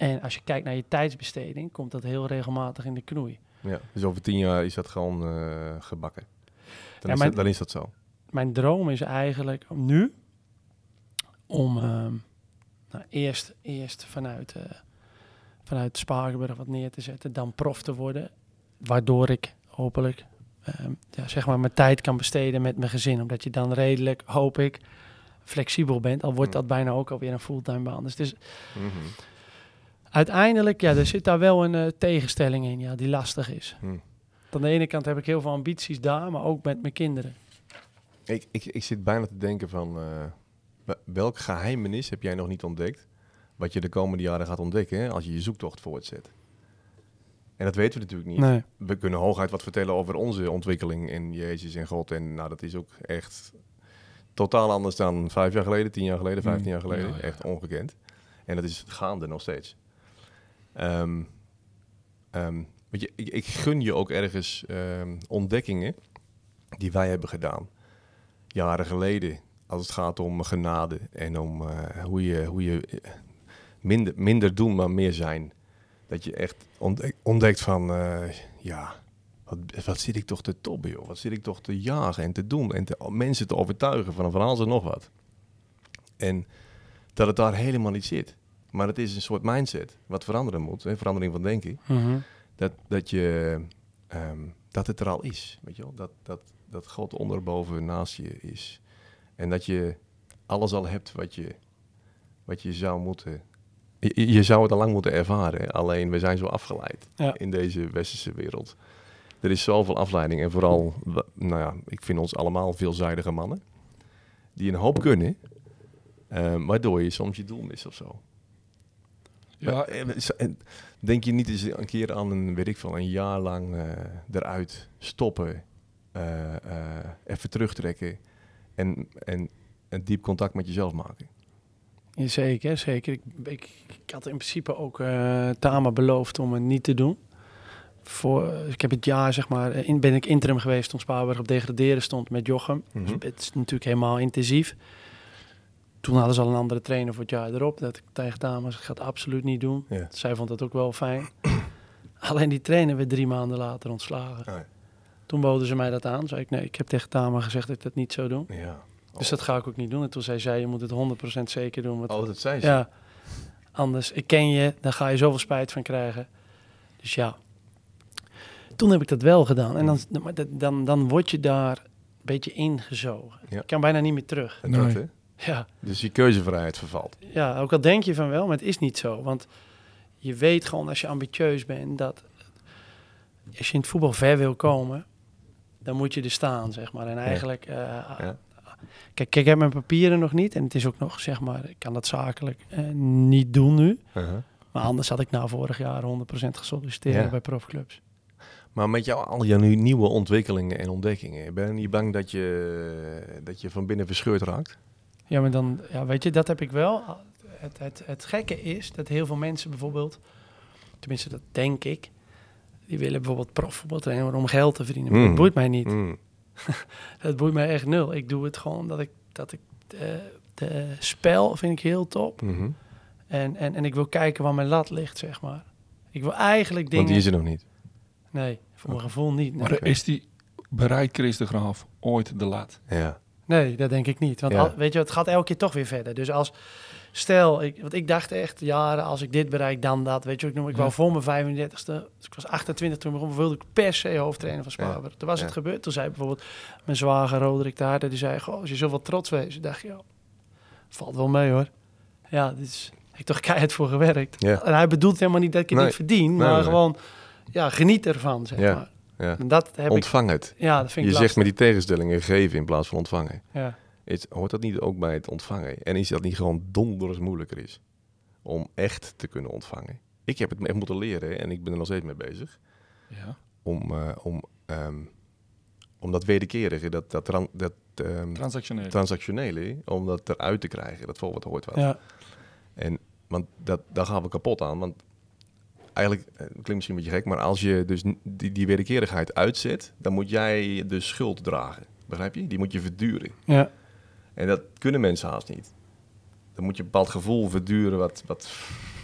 [SPEAKER 2] En als je kijkt naar je tijdsbesteding, komt dat heel regelmatig in de knoei.
[SPEAKER 1] Ja. Dus over tien jaar is dat gewoon eh, gebakken. Dan,
[SPEAKER 2] Ja,
[SPEAKER 1] is dat, dan is dat zo.
[SPEAKER 2] Mijn droom is eigenlijk om nu om ehm, nou, eerst, eerst vanuit, eh vanuit Spakenburg wat neer te zetten, dan prof te worden, waardoor ik hopelijk ehm, ja, zeg maar mijn tijd kan besteden met mijn gezin, omdat je dan redelijk, hoop ik, flexibel bent. Al wordt
[SPEAKER 1] Hmm.
[SPEAKER 2] dat bijna ook alweer een fulltime baan. Dus het is
[SPEAKER 1] Mhm.
[SPEAKER 2] Uiteindelijk, ja, er zit daar wel een eh, tegenstelling in, ja, die lastig is.
[SPEAKER 1] Hm.
[SPEAKER 2] Aan de ene kant heb ik heel veel ambities daar, maar ook met mijn kinderen.
[SPEAKER 1] Ik, ik, ik zit bijna te denken van... wa- welk geheimenis heb jij nog niet ontdekt... wat je de komende jaren gaat ontdekken hè, als je je zoektocht voortzet? En dat weten we natuurlijk niet.
[SPEAKER 2] Nee.
[SPEAKER 1] We kunnen hooguit wat vertellen over onze ontwikkeling in Jezus en God. En nou, dat is ook echt totaal anders dan vijf jaar geleden, tien jaar geleden, vijftien jaar geleden.
[SPEAKER 3] Ja, ja.
[SPEAKER 1] Echt ongekend. En dat is gaande nog steeds. Ehm, ehm, je, ik, gun je ook ergens ehm, ontdekkingen die wij hebben gedaan. Jaren geleden, als het gaat om genade en om eh, hoe je, hoe je eh, minder, minder doen, maar meer zijn. Dat je echt ontdek- ontdekt van, eh, ja, wat, wat zit ik toch te tobben. Wat zit ik toch te jagen en te doen en te, mensen te overtuigen van van alles en nog wat. En dat het daar helemaal niet zit. Maar het is een soort mindset wat veranderen moet, hè, verandering van denken.
[SPEAKER 2] Mhm.
[SPEAKER 1] Dat, dat, je, ehm, dat het er al is, weet je wel? Dat, dat, dat God onderboven naast je is. En dat je alles al hebt wat je, wat je zou moeten... Je, je zou het al lang moeten ervaren, hè. alleen we zijn zo afgeleid
[SPEAKER 2] Ja.
[SPEAKER 1] in deze westerse wereld. Er is zoveel afleiding en vooral, nou ja, ik vind ons allemaal veelzijdige mannen. Die een hoop kunnen, eh, waardoor je soms je doel mist of zo.
[SPEAKER 3] Ja,
[SPEAKER 1] en Denk je niet eens een keer aan een, weet ik veel, een jaar lang eh, eruit stoppen, eh, eh, even terugtrekken en, en een diep contact met jezelf maken?
[SPEAKER 2] Ja, zeker, zeker. Ik, ik, ik had in principe ook eh Tama beloofd om het niet te doen. Voor, ik heb het jaar, zeg maar, in, ben ik interim geweest toen Spaarberg op degraderen stond met Jochem. Dus
[SPEAKER 1] Mhm.
[SPEAKER 2] het is natuurlijk helemaal intensief. Toen hadden ze al een andere trainer voor het jaar erop. Dat ik tegen ik ga het absoluut niet doen.
[SPEAKER 1] Ja.
[SPEAKER 2] Zij vond dat ook wel fijn. Alleen die trainer werd drie maanden later ontslagen.
[SPEAKER 1] Ah,
[SPEAKER 2] Toen boden ze mij dat aan. Zei ik, nee, ik heb tegen Tama gezegd dat ik dat niet zou doen.
[SPEAKER 1] ja.
[SPEAKER 2] Dus dat ga ik ook niet doen. En toen zei zij, je moet het 100% zeker doen. Want
[SPEAKER 1] Oh, dat zei ze.
[SPEAKER 2] ja, anders, ik ken je, daar ga je zoveel spijt van krijgen. Dus ja, toen heb ik dat wel gedaan. En dan, dan, dan word je daar een beetje ingezogen.
[SPEAKER 1] Ja.
[SPEAKER 2] Je kan bijna niet meer terug.
[SPEAKER 1] En
[SPEAKER 3] Nee.
[SPEAKER 1] dat, hè?
[SPEAKER 2] Ja,
[SPEAKER 1] Dus je keuzevrijheid vervalt.
[SPEAKER 2] ja, ook al denk je van wel, maar het is niet zo. Want je weet gewoon als je ambitieus bent dat als je in het voetbal ver wil komen, dan moet je er staan, zeg maar. En eigenlijk, eh,
[SPEAKER 1] Ja.
[SPEAKER 2] kijk, ik heb mijn papieren nog niet. En het is ook nog, zeg maar, ik kan dat zakelijk eh, niet doen nu.
[SPEAKER 1] Uh-huh.
[SPEAKER 2] Maar anders had ik na vorig jaar 100% gesolliciteerd
[SPEAKER 1] Ja.
[SPEAKER 2] bij profclubs.
[SPEAKER 1] Maar met jou, al je nieuwe ontwikkelingen en ontdekkingen, ben je niet bang dat je, dat je van binnen verscheurd raakt?
[SPEAKER 2] Ja, maar dan, ja, weet je, dat heb ik wel. Het, het, het gekke is dat heel veel mensen bijvoorbeeld, tenminste dat denk ik, die willen bijvoorbeeld profvoetbal trainen om geld te verdienen. Maar
[SPEAKER 1] Mm.
[SPEAKER 2] dat boeit mij niet.
[SPEAKER 1] Mm.
[SPEAKER 2] Dat boeit mij echt nul. Ik doe het gewoon omdat ik, dat ik de, de spel vind ik heel top.
[SPEAKER 1] Mhm.
[SPEAKER 2] En, en, en ik wil kijken waar mijn lat ligt, zeg maar. Ik wil eigenlijk dingen...
[SPEAKER 1] Want die is er nog niet.
[SPEAKER 2] Nee, voor mijn gevoel niet. Nee.
[SPEAKER 3] maar is die bereikt Chris de Graaf ooit de lat?
[SPEAKER 1] Ja.
[SPEAKER 2] Nee, dat denk ik niet. Want
[SPEAKER 1] Ja.
[SPEAKER 2] al- weet je, het gaat elke keer toch weer verder. Dus als, stel, ik, want ik dacht echt jaren, als ik dit bereik, dan dat. Weet je, ik noem, ik
[SPEAKER 3] Ja.
[SPEAKER 2] wou voor mijn 35ste, dus ik was 28 toen ik begon, wilde ik per se hoofdtrainer van Spaarberg. Toen was het gebeurd. Toen zei bijvoorbeeld mijn zwager Roderick de Harder, die zei, goh, als je zoveel trots wees, dacht je, valt wel mee hoor. Ja, dit is, ik heb toch keihard voor gewerkt. En hij bedoelt helemaal niet dat ik het
[SPEAKER 1] Nee.
[SPEAKER 2] niet verdien,
[SPEAKER 1] Nee,
[SPEAKER 2] maar
[SPEAKER 1] nee.
[SPEAKER 2] gewoon, ja, geniet ervan, zeg maar.
[SPEAKER 1] Ja.
[SPEAKER 2] En dat heb ik,
[SPEAKER 1] Ontvang het.
[SPEAKER 2] ja, dat vind
[SPEAKER 1] Je
[SPEAKER 2] ik
[SPEAKER 1] zegt met die tegenstellingen geven in plaats van ontvangen.
[SPEAKER 2] Ja.
[SPEAKER 1] Is, hoort dat niet ook bij het ontvangen? En is dat niet gewoon donders moeilijker is om echt te kunnen ontvangen? Ik heb het echt moeten leren en ik ben er nog steeds mee bezig.
[SPEAKER 3] Ja.
[SPEAKER 1] Om, eh, om, ehm, om dat wederkerige, dat, dat, tran- dat ehm,
[SPEAKER 3] Transactioneel.
[SPEAKER 1] transactionele, om dat eruit te krijgen. Dat voor wat hoort wat.
[SPEAKER 2] Ja.
[SPEAKER 1] En, want dat, daar gaan we kapot aan. Want eigenlijk, eh, het klinkt misschien een beetje gek, maar als je dus die, die wederkerigheid uitzet, dan moet jij de schuld dragen. Begrijp je? Die moet je verduren.
[SPEAKER 2] Ja.
[SPEAKER 1] En dat kunnen mensen haast niet. Dan moet je een bepaald gevoel verduren wat, wat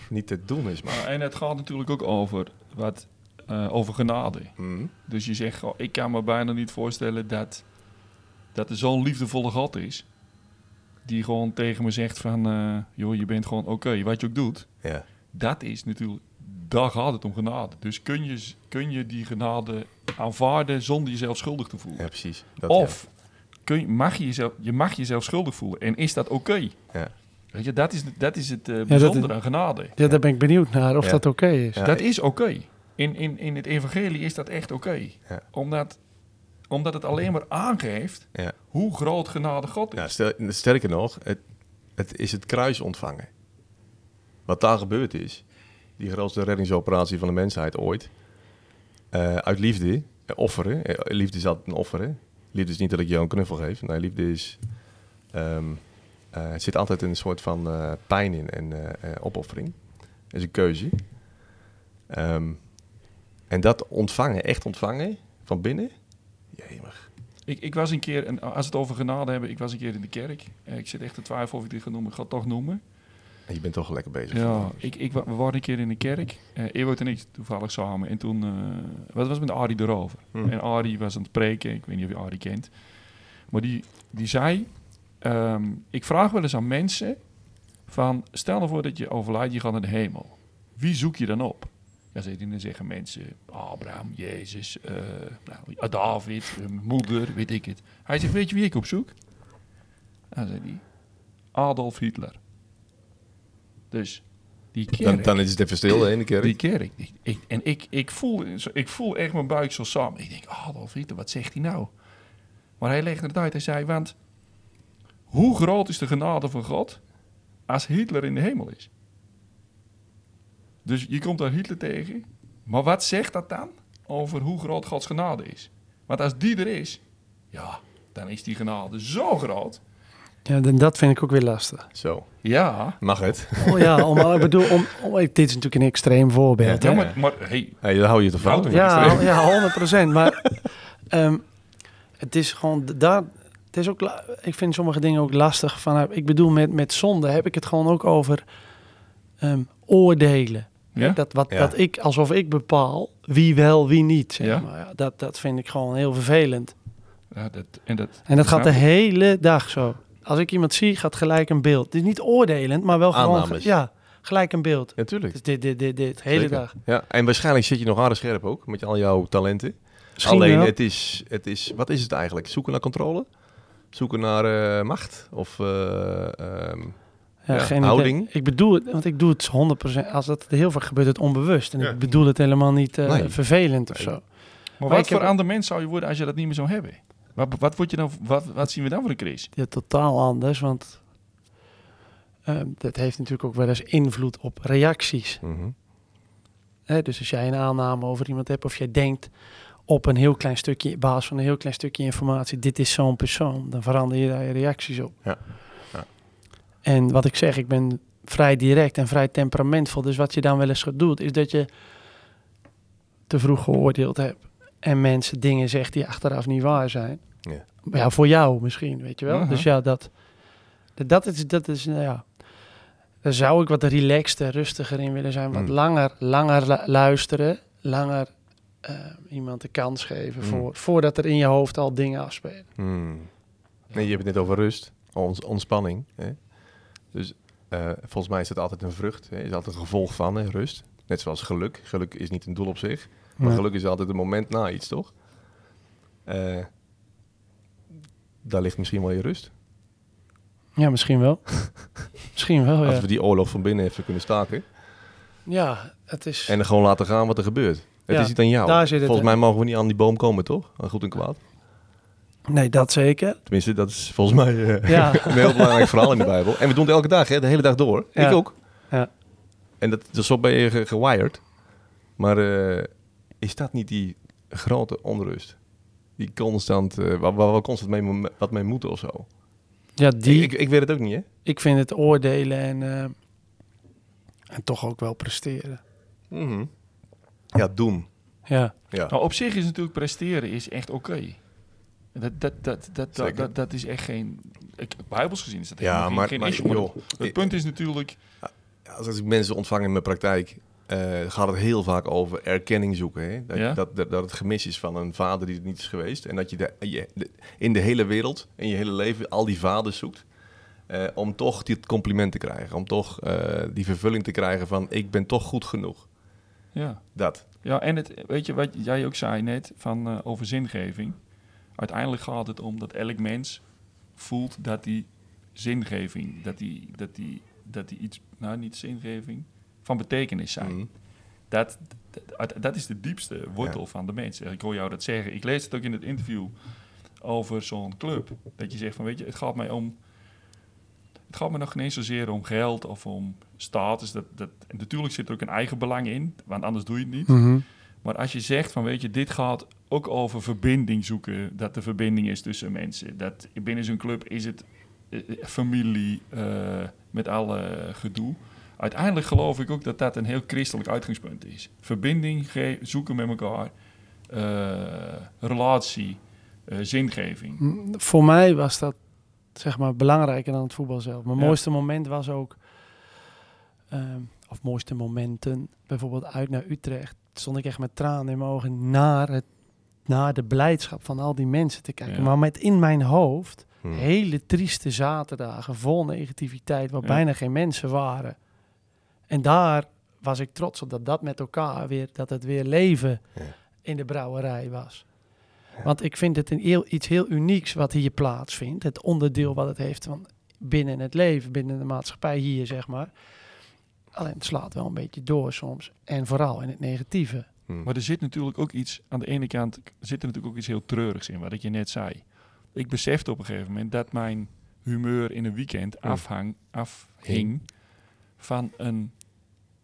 [SPEAKER 1] niet te doen is. Maar,
[SPEAKER 3] Maar, en het gaat natuurlijk ook over, wat, eh, over genade.
[SPEAKER 1] Mhm.
[SPEAKER 3] Dus je zegt, goh, ik kan me bijna niet voorstellen dat, dat er zo'n liefdevolle God is. Die gewoon tegen me zegt van, eh, joh, je bent gewoon oké, wat je ook doet.
[SPEAKER 1] ja.
[SPEAKER 3] Dat is natuurlijk, daar gaat het om genade. Dus kun je, kun je die genade aanvaarden zonder jezelf schuldig te voelen?
[SPEAKER 1] ja, precies. Dat,
[SPEAKER 3] Of kun je, mag je, jezelf, je mag jezelf schuldig voelen en is dat oké?
[SPEAKER 1] Ja.
[SPEAKER 3] Weet je, dat is, dat is het eh, bijzondere aan genade.
[SPEAKER 2] Ja, daar ben ik benieuwd naar of
[SPEAKER 1] Ja.
[SPEAKER 2] dat oké is.
[SPEAKER 1] Ja.
[SPEAKER 3] Dat is oké. In, in, in het evangelie is dat echt oké.
[SPEAKER 1] Ja.
[SPEAKER 3] Omdat, omdat het alleen maar aangeeft
[SPEAKER 1] Ja.
[SPEAKER 3] hoe groot genade God is.
[SPEAKER 1] Ja, stel- sterker nog, het, het is het kruis ontvangen. Wat daar gebeurd is, die grootste reddingsoperatie van de mensheid ooit. eh, uit liefde, eh, offeren. Eh, liefde is altijd een offeren. Liefde is niet dat ik jou een knuffel geef. Nee, liefde is... ehm, eh, het zit altijd een soort van pijn in en opoffering. Is een keuze. Ehm, en dat ontvangen, echt ontvangen, van binnen... Jemig.
[SPEAKER 3] Ik, ik was een keer, en als we het over genade hebben, ik was een keer in de kerk. Ik zit echt te twijfelen of ik dit ga noemen. Ik ga het toch noemen.
[SPEAKER 1] Je bent toch lekker bezig.
[SPEAKER 3] Ja, ik, ik, we waren een keer in de kerk. eh Ewout en ik toevallig samen. En toen, eh wat was met Arie erover?
[SPEAKER 1] Hm.
[SPEAKER 3] En Arie was aan het preken. Ik weet niet of je Arie kent. Maar die, die zei, ehm, ik vraag wel eens aan mensen van, stel nou voor dat je overlijdt, je gaat naar de hemel. Wie zoek je dan op? Ja, dan zeggen mensen, Abraham, Jezus, eh, nou, David, moeder, weet ik het. Hij zegt, weet je wie ik opzoek? Dan zei hij, Adolf Hitler. Dus die kerk,
[SPEAKER 1] Dan, dan is het even stil in de kerk.
[SPEAKER 3] die kerk. Ik, ik- en ik, ik, voel, ik voel echt mijn buik zo samen. Ik denk, Adolf Hitler, wat zegt hij nou? Maar hij legde het uit. Hij zei, want hoe groot is de genade van God als Hitler in de hemel is? Dus je komt daar Hitler tegen. Maar wat zegt dat dan over hoe groot Gods genade is? Want als die er is, ja, dan is die genade zo groot.
[SPEAKER 2] Ja, en dat vind ik ook weer lastig.
[SPEAKER 1] Zo,
[SPEAKER 3] Ja,
[SPEAKER 1] mag het?
[SPEAKER 2] Oh ja, om, ik bedoel, om, om- dit is natuurlijk een extreem voorbeeld.
[SPEAKER 3] ja
[SPEAKER 2] hè?
[SPEAKER 3] maar, maar hey,
[SPEAKER 1] Hey, dan hou je te fout.
[SPEAKER 2] Ja, ja, 100 procent. Maar ehm, het is gewoon daar. Het is ook, ik vind sommige dingen ook lastig. Van, ik bedoel, met, met zonde heb ik het gewoon ook over ehm, oordelen.
[SPEAKER 3] ja?
[SPEAKER 2] Dat, wat,
[SPEAKER 1] Ja.
[SPEAKER 2] dat ik, alsof ik bepaal wie wel, wie niet. Zeg
[SPEAKER 3] Ja.
[SPEAKER 2] maar. Ja, dat, dat vind ik gewoon heel vervelend.
[SPEAKER 3] Ja, dat, en dat,
[SPEAKER 2] En dat gaat de hele dag zo. Als ik iemand zie, gaat gelijk een beeld. Het is niet oordelend, maar wel gewoon...
[SPEAKER 1] Aannames.
[SPEAKER 2] Ja, gelijk een beeld.
[SPEAKER 1] Natuurlijk.
[SPEAKER 2] Dus dit, dit, dit, dit, de hele
[SPEAKER 1] Zeker.
[SPEAKER 2] dag.
[SPEAKER 1] Ja, en waarschijnlijk zit je nog harder scherp ook, met al jouw talenten.
[SPEAKER 2] Misschien
[SPEAKER 1] Alleen,
[SPEAKER 2] wel.
[SPEAKER 1] het is, het is, wat is het eigenlijk? Zoeken naar controle? Zoeken naar eh, macht? Of eh, ehm,
[SPEAKER 2] Ja,
[SPEAKER 1] Ja,
[SPEAKER 2] geen
[SPEAKER 1] houding.
[SPEAKER 2] idee. Ik bedoel het, want ik doe het 100%. Als dat heel vaak gebeurt, het onbewust. En
[SPEAKER 1] Ja.
[SPEAKER 2] ik bedoel het helemaal niet eh,
[SPEAKER 1] Nee.
[SPEAKER 2] Vervelend of zo. Maar
[SPEAKER 3] wat
[SPEAKER 2] heb-
[SPEAKER 3] voor ander mens zou je worden als je dat niet meer zou hebben? Wat, wat, word je dan, wat, wat zien we dan voor een crisis?
[SPEAKER 2] Ja, totaal anders, want ehm, dat heeft natuurlijk ook wel eens invloed op reacties.
[SPEAKER 1] mhm.
[SPEAKER 2] Hè? Dus als jij een aanname over iemand hebt of jij denkt op een heel klein stukje, op basis van een heel klein stukje informatie, dit is zo'n persoon, dan verander je daar je reacties op.
[SPEAKER 1] Ja. Ja.
[SPEAKER 2] En wat ik zeg, ik ben vrij direct en vrij temperamentvol. Dus wat je dan wel eens doet, is dat je te vroeg geoordeeld hebt en mensen dingen zegt die achteraf niet waar zijn.
[SPEAKER 1] Ja.
[SPEAKER 2] Maar ja, voor jou misschien, weet je wel.
[SPEAKER 3] Aha.
[SPEAKER 2] Dus ja, dat, dat, dat is, dat is, nou ja, daar zou ik wat relaxter, rustiger in willen zijn. Wat
[SPEAKER 1] Mm.
[SPEAKER 2] langer, langer lu- luisteren, langer eh, iemand de kans geven
[SPEAKER 1] Mm.
[SPEAKER 2] voor, voordat er in je hoofd al dingen afspelen.
[SPEAKER 1] Hmm. Nee, je hebt het net over rust, ons, ontspanning. Hè? Dus eh, volgens mij is het altijd een vrucht, hè? is altijd een gevolg van hè? rust. Net zoals geluk. Geluk is niet een doel op zich, maar geluk is altijd een moment na iets, toch? Eh, daar ligt misschien wel je rust.
[SPEAKER 2] Ja, misschien wel. misschien wel,
[SPEAKER 1] Als
[SPEAKER 2] ja.
[SPEAKER 1] we die oorlog van binnen even kunnen staken.
[SPEAKER 2] Ja, het is...
[SPEAKER 1] En er gewoon laten gaan wat er gebeurt. Het
[SPEAKER 2] Ja,
[SPEAKER 1] is niet aan jou.
[SPEAKER 2] daar zit het,
[SPEAKER 1] Volgens mij mogen we niet aan die boom komen, toch? Aan goed en kwaad.
[SPEAKER 2] Nee, dat zeker.
[SPEAKER 1] Tenminste, dat is volgens mij eh,
[SPEAKER 2] Ja.
[SPEAKER 1] een heel belangrijk verhaal in de Bijbel. En we doen het elke dag, hè? de hele dag door.
[SPEAKER 2] Ja.
[SPEAKER 1] Ik ook.
[SPEAKER 2] Ja.
[SPEAKER 1] En dat, dus zo ben je ge- gewired. Maar eh, is dat niet die grote onrust? Die constant, eh, waar, waar we constant mee, wat mee moeten of zo?
[SPEAKER 2] Ja, die...
[SPEAKER 1] Ik, ik, ik weet het ook niet, hè?
[SPEAKER 2] ik vind het oordelen en, eh, en toch ook wel presteren.
[SPEAKER 1] Mhm. Ja, doen.
[SPEAKER 2] Ja,
[SPEAKER 1] Ja.
[SPEAKER 3] Nou, op zich is natuurlijk presteren is echt oké. Dat, dat, dat, dat, dat, dat, dat is echt geen... Ik, bijbels gezien is dat
[SPEAKER 1] Ja,
[SPEAKER 3] helemaal
[SPEAKER 1] maar,
[SPEAKER 3] geen,
[SPEAKER 1] maar
[SPEAKER 3] geen issue. Maar
[SPEAKER 1] joh,
[SPEAKER 3] het punt is natuurlijk...
[SPEAKER 1] als ik mensen ontvang in mijn praktijk, eh, gaat het heel vaak over erkenning zoeken. Hè? Dat,
[SPEAKER 3] Ja.
[SPEAKER 1] dat, dat, dat het gemis is van een vader die er niet is geweest. En dat je, de, je de- in de hele wereld, in je hele leven, al die vaders zoekt. eh, om toch dit compliment te krijgen. Om toch eh, die vervulling te krijgen van ik ben toch goed genoeg.
[SPEAKER 3] Ja,
[SPEAKER 1] Dat.
[SPEAKER 3] ja en het, weet je wat jij ook zei net van, over zingeving? Uiteindelijk gaat het om dat elk mens voelt dat die zingeving, dat die, dat die, dat die iets, nou niet zingeving, van betekenis zijn.
[SPEAKER 1] Mhm.
[SPEAKER 3] Dat, dat, dat is de diepste wortel van de mens. Ik hoor jou dat zeggen. Ik lees het ook in het interview over zo'n club. Dat je zegt van, weet je, het gaat mij om... Het gaat me nog geen eens zozeer om geld of om status. Dat, dat, natuurlijk zit er ook een eigen belang in, want anders doe je het niet.
[SPEAKER 2] Mhm.
[SPEAKER 3] Maar als je zegt van, weet je, dit gaat ook over verbinding zoeken. Dat er verbinding is tussen mensen. Dat binnen zo'n club is het eh, familie eh, met alle gedoe. Uiteindelijk geloof ik ook dat dat een heel christelijk uitgangspunt is. Verbinding zoeken met elkaar. eh, relatie. eh, zingeving.
[SPEAKER 2] Voor mij was dat zeg maar belangrijker dan het voetbal zelf. Mijn
[SPEAKER 3] Ja.
[SPEAKER 2] mooiste moment was ook, ehm, of mooiste momenten, bijvoorbeeld uit naar Utrecht. Stond ik echt met tranen in mijn ogen naar, het, naar de blijdschap van al die mensen te kijken.
[SPEAKER 3] Ja.
[SPEAKER 2] Maar met in mijn hoofd
[SPEAKER 1] Hmm.
[SPEAKER 2] Hele trieste zaterdagen vol negativiteit, waar
[SPEAKER 3] Ja.
[SPEAKER 2] bijna geen mensen waren. En daar was ik trots op dat dat met elkaar weer, dat het weer leven
[SPEAKER 1] Ja.
[SPEAKER 2] in de brouwerij was. Want ik vind het een heel, iets heel unieks wat hier plaatsvindt. Het onderdeel wat het heeft van binnen het leven, binnen de maatschappij hier, zeg maar. Alleen het slaat wel een beetje door soms. En vooral in het negatieve.
[SPEAKER 1] Hmm.
[SPEAKER 3] Maar er zit natuurlijk ook iets, aan de ene kant zit er natuurlijk ook iets heel treurigs in, wat ik je net zei. Ik besefte op een gegeven moment dat mijn humeur in een weekend
[SPEAKER 1] Hmm.
[SPEAKER 3] afhang, afhing van een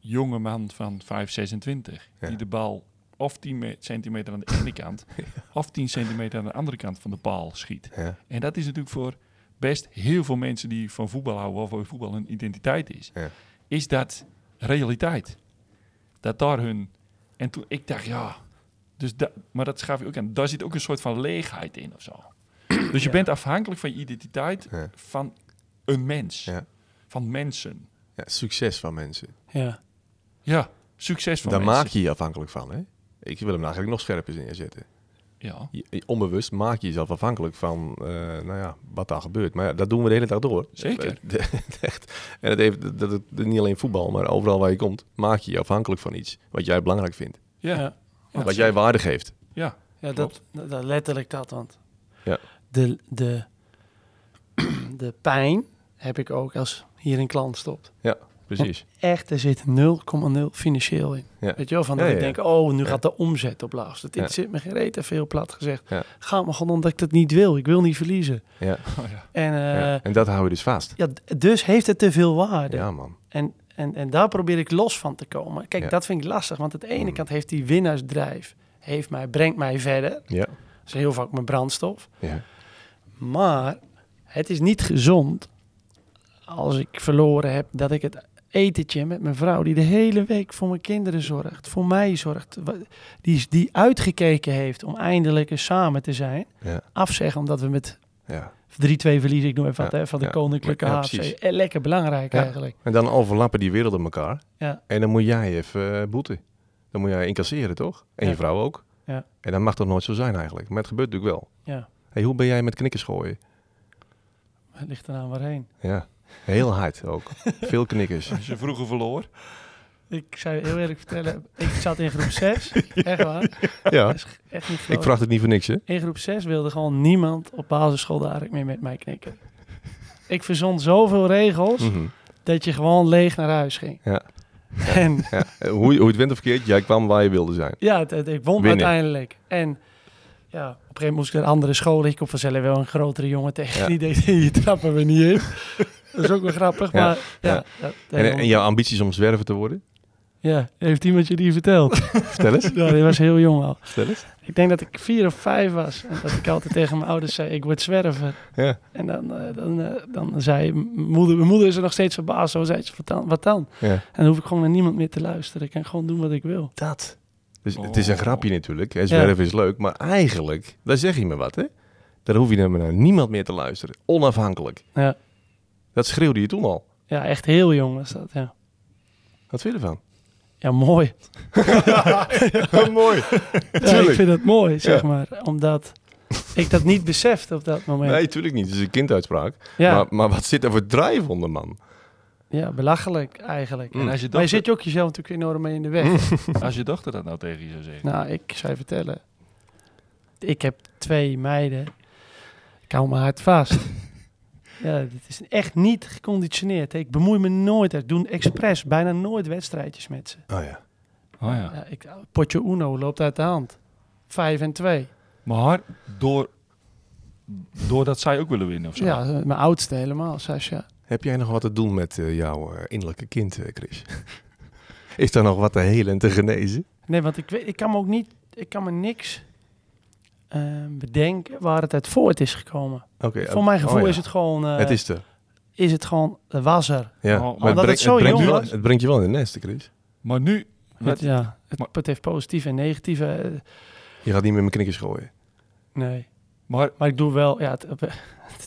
[SPEAKER 3] jonge man van 5, 26.
[SPEAKER 1] Ja.
[SPEAKER 3] Die de bal of 10 me- centimeter aan de ene kant, of 10 centimeter aan de andere kant van de paal schiet.
[SPEAKER 1] Ja.
[SPEAKER 3] En dat is natuurlijk voor best heel veel mensen die van voetbal houden, of waar voetbal een identiteit is,
[SPEAKER 1] Ja.
[SPEAKER 3] is dat realiteit. Dat daar hun. En toen ik dacht, ja, dus da, maar dat schaf je ook aan. Daar zit ook een soort van leegheid in of zo. Dus je
[SPEAKER 2] Ja.
[SPEAKER 3] bent afhankelijk van je identiteit
[SPEAKER 1] Ja.
[SPEAKER 3] van een mens,
[SPEAKER 1] Ja.
[SPEAKER 3] van mensen.
[SPEAKER 1] Ja, succes van mensen.
[SPEAKER 2] Ja,
[SPEAKER 3] Ja, succes van
[SPEAKER 1] Daar
[SPEAKER 3] mensen.
[SPEAKER 1] maak je je afhankelijk van, hè? Ik wil hem eigenlijk nog scherper neerzetten.
[SPEAKER 3] Ja,
[SPEAKER 1] Je- onbewust maak je jezelf afhankelijk van, eh, nou ja, wat daar gebeurt. Maar ja, dat doen we de hele dag door.
[SPEAKER 3] Zeker.
[SPEAKER 1] Echt. En het heeft, dat, dat, dat- niet alleen voetbal, maar overal waar je komt, maak je je afhankelijk van iets wat jij belangrijk vindt.
[SPEAKER 3] ja,
[SPEAKER 2] ja.
[SPEAKER 3] ja.
[SPEAKER 1] wat
[SPEAKER 3] zeker.
[SPEAKER 1] jij waarde geeft.
[SPEAKER 3] Ja,
[SPEAKER 2] Ja, dat, dat, letterlijk dat. Want
[SPEAKER 1] Ja.
[SPEAKER 2] de, de, de pijn heb ik ook als hier een klant stopt.
[SPEAKER 1] Precies.
[SPEAKER 2] Echt, er zit 0,0 financieel in.
[SPEAKER 1] Ja.
[SPEAKER 2] Weet je wel, van
[SPEAKER 1] Ja,
[SPEAKER 2] dat
[SPEAKER 1] ja,
[SPEAKER 2] ik
[SPEAKER 1] ja.
[SPEAKER 2] denk, oh, nu
[SPEAKER 1] Ja.
[SPEAKER 2] gaat de omzet op. Het
[SPEAKER 1] Ja.
[SPEAKER 2] interesseert me even heel plat gezegd.
[SPEAKER 1] Ja.
[SPEAKER 2] Ga maar gewoon omdat ik dat niet wil. Ik wil niet verliezen.
[SPEAKER 1] Ja.
[SPEAKER 3] Oh, ja.
[SPEAKER 2] En, eh,
[SPEAKER 1] ja.
[SPEAKER 2] ja.
[SPEAKER 1] En dat hou je dus vast.
[SPEAKER 2] d- dus heeft het te veel waarde.
[SPEAKER 1] Ja, man.
[SPEAKER 2] En, en, en daar probeer ik los van te komen. Kijk,
[SPEAKER 1] Ja.
[SPEAKER 2] dat vind ik lastig. Want aan de ene
[SPEAKER 1] Mm.
[SPEAKER 2] kant heeft die winnaarsdrijf, heeft mij, brengt mij verder.
[SPEAKER 1] Ja.
[SPEAKER 2] Dat is heel vaak mijn brandstof.
[SPEAKER 1] Ja.
[SPEAKER 2] Maar het is niet gezond als ik verloren heb dat ik het etentje met mijn vrouw, die de hele week voor mijn kinderen zorgt, voor mij zorgt, die, die uitgekeken heeft om eindelijk eens samen te zijn,
[SPEAKER 1] Ja.
[SPEAKER 2] afzeggen omdat we met 3-2
[SPEAKER 1] Ja.
[SPEAKER 2] verliezen, ik noem even wat,
[SPEAKER 1] Ja,
[SPEAKER 2] hè, van de
[SPEAKER 1] ja.
[SPEAKER 2] Koninklijke HFC. Eh, Lekker belangrijk
[SPEAKER 1] Ja.
[SPEAKER 2] eigenlijk.
[SPEAKER 1] En dan overlappen die werelden elkaar.
[SPEAKER 2] Ja.
[SPEAKER 1] En dan moet jij even eh, boeten. Dan moet jij incasseren, toch? En je vrouw ook.
[SPEAKER 2] Ja.
[SPEAKER 1] En dat mag toch nooit zo zijn eigenlijk. Maar het gebeurt natuurlijk wel.
[SPEAKER 2] Ja,
[SPEAKER 1] Hey, hoe ben jij met knikkers gooien?
[SPEAKER 2] het ligt eraan waarheen.
[SPEAKER 1] Ja. Heel hard ook. Veel knikkers.
[SPEAKER 3] Als je vroeger verloor.
[SPEAKER 2] Ik zou je heel eerlijk vertellen, ik zat in groep 6, echt waar.
[SPEAKER 1] Ja.
[SPEAKER 2] Dat is echt niet
[SPEAKER 1] Ik vraag het niet voor niks, hè?
[SPEAKER 2] In groep 6 wilde gewoon niemand op basisschool daar meer met mij knikken. Ik verzond zoveel regels
[SPEAKER 1] Mhm.
[SPEAKER 2] dat je gewoon leeg naar huis ging.
[SPEAKER 1] Ja.
[SPEAKER 2] En
[SPEAKER 1] Ja. Hoe, hoe het wint of verkeerd, jij kwam waar je wilde zijn.
[SPEAKER 2] ja, het, het- ik won
[SPEAKER 1] Winnen.
[SPEAKER 2] uiteindelijk. En ja, op een gegeven moment moest ik naar andere scholen. Ik kom vanzelf wel een grotere jongen tegen.
[SPEAKER 1] Ja.
[SPEAKER 2] Die denkt, hier trappen we niet in. dat is ook wel grappig,
[SPEAKER 1] Ja,
[SPEAKER 2] maar ja.
[SPEAKER 1] En, en jouw ambities om zwerver te worden?
[SPEAKER 2] ja, heeft iemand je die verteld?
[SPEAKER 1] Vertel eens.
[SPEAKER 2] ja, die was heel jong al.
[SPEAKER 1] Vertel eens.
[SPEAKER 2] Ik denk dat ik vier of vijf was. En dat ik altijd tegen mijn ouders zei, ik word zwerver.
[SPEAKER 1] Ja.
[SPEAKER 2] En dan, eh, dan, eh, dan zei m- moeder, mijn moeder is er nog steeds verbaasd. Zo zei ze, wat dan? Wat dan?
[SPEAKER 1] ja.
[SPEAKER 2] En dan hoef ik gewoon naar niemand meer te luisteren. Ik kan gewoon doen wat ik wil.
[SPEAKER 1] Dat. Dus het is een
[SPEAKER 3] Oh.
[SPEAKER 1] grapje natuurlijk. Hè. Zwerven is leuk. Maar eigenlijk, daar zeg je me wat, hè? Daar hoef je naar naar niemand meer te luisteren. Onafhankelijk.
[SPEAKER 2] Ja,
[SPEAKER 1] Dat schreeuwde je toen al.
[SPEAKER 2] ja echt heel jong was dat, ja.
[SPEAKER 1] Wat vind je ervan?
[SPEAKER 2] Ja, mooi.
[SPEAKER 1] Mooi.
[SPEAKER 2] Ja, ik vind het mooi, zeg maar. Omdat ik dat niet besefte op dat moment.
[SPEAKER 1] Nee, tuurlijk niet. Het is een kinduitspraak.
[SPEAKER 2] ja,
[SPEAKER 1] Maar, maar wat zit er voor drijf onder, man?
[SPEAKER 2] Ja, belachelijk eigenlijk.
[SPEAKER 1] Mm.
[SPEAKER 3] En als je,
[SPEAKER 2] Maar je zit je ook jezelf natuurlijk enorm mee in de weg.
[SPEAKER 3] als je dochter dat nou tegen je zou zeggen.
[SPEAKER 2] nou, ik zou je vertellen. Ik heb twee meiden. Ik hou mijn hart vast. ja, dit is echt niet geconditioneerd. Ik bemoei me nooit. Ik doe expres bijna nooit wedstrijdjes met ze.
[SPEAKER 1] Oh ja.
[SPEAKER 3] Oh ja.
[SPEAKER 2] Ja, ik, potje Uno loopt uit de hand. Vijf en twee.
[SPEAKER 3] Maar door, doordat zij ook willen winnen of zo.
[SPEAKER 2] Ja, mijn oudste helemaal, Sascha.
[SPEAKER 1] Heb jij nog wat te doen met eh, jouw eh, innerlijke kind, eh, Chris? is er nog wat te helen en te genezen?
[SPEAKER 2] Nee, want ik, weet, ik kan me ook niet, ik kan me niks eh, bedenken waar het uit voort is gekomen.
[SPEAKER 1] Oké.
[SPEAKER 2] Voor mijn gevoel
[SPEAKER 1] oh ja.
[SPEAKER 2] is het gewoon, eh,
[SPEAKER 1] Het is er.
[SPEAKER 2] is het gewoon, was er.
[SPEAKER 1] Ja.
[SPEAKER 3] Oh,
[SPEAKER 1] maar
[SPEAKER 2] omdat
[SPEAKER 1] het, brengt,
[SPEAKER 2] het zo
[SPEAKER 1] het, brengt
[SPEAKER 2] jong
[SPEAKER 1] je wel,
[SPEAKER 2] was.
[SPEAKER 1] het brengt je wel in de nest, Chris.
[SPEAKER 3] Maar nu,
[SPEAKER 2] Het, ja, het,
[SPEAKER 3] Maar-
[SPEAKER 2] het heeft positieve en negatieve.
[SPEAKER 1] Je gaat niet met mijn knikkers gooien.
[SPEAKER 2] nee,
[SPEAKER 3] maar,
[SPEAKER 2] maar ik doe wel, ja, het,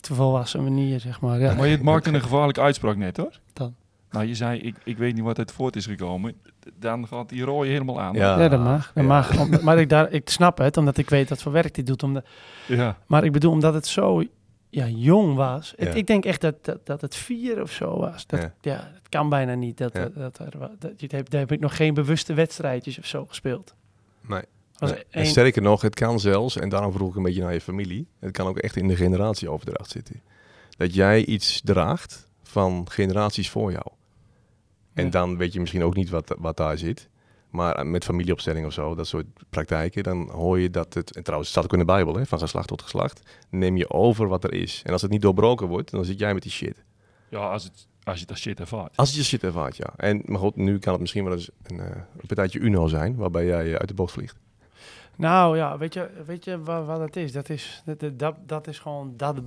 [SPEAKER 2] het volwassen manier, zeg maar. Ja.
[SPEAKER 3] maar je maakte een gevaarlijke uitspraak net hoor.
[SPEAKER 2] Dan.
[SPEAKER 3] Nou, je zei, ik, ik weet niet wat uit voort is gekomen. Dan gaat die rooie helemaal aan.
[SPEAKER 1] Ja.
[SPEAKER 2] Ja, dat mag. Dat
[SPEAKER 1] ja.
[SPEAKER 2] mag. Om- maar ik, daar, ik snap het, omdat ik weet wat voor werk dit doet. Omdat,
[SPEAKER 3] Ja.
[SPEAKER 2] maar ik bedoel, omdat het zo ja, jong was. Het-
[SPEAKER 1] Ja.
[SPEAKER 2] ik denk echt dat, dat, dat het vier of zo was. Dat,
[SPEAKER 1] Ja.
[SPEAKER 2] ja. dat kan bijna niet. Dat,
[SPEAKER 1] Ja.
[SPEAKER 2] dat, dat, er wa- dat, dat heb, daar heb ik nog geen bewuste wedstrijdjes of zo gespeeld.
[SPEAKER 1] Nee.
[SPEAKER 2] Was
[SPEAKER 1] Nee. En sterker nog, het kan zelfs, en daarom vroeg ik een beetje naar je familie, het kan ook echt in de generatieoverdracht zitten. Dat jij iets draagt van generaties voor jou. En
[SPEAKER 2] Ja.
[SPEAKER 1] dan weet je misschien ook niet wat, wat daar zit. Maar eh, met familieopstelling of zo, dat soort praktijken, dan hoor je dat het, en trouwens het staat ook in de Bijbel, hè, van geslacht tot geslacht, neem je over wat er is. En als het niet doorbroken wordt, dan zit jij met die shit.
[SPEAKER 3] Ja, als, het, als je dat shit ervaart.
[SPEAKER 1] Als je shit ervaart, ja. En, maar goed, nu kan het misschien wel eens een, eh, een partijtje Uno zijn, waarbij jij uit de boot vliegt.
[SPEAKER 2] Nou ja, weet je, weet je wat, wat het is? Dat is, dat, dat, dat is gewoon, dat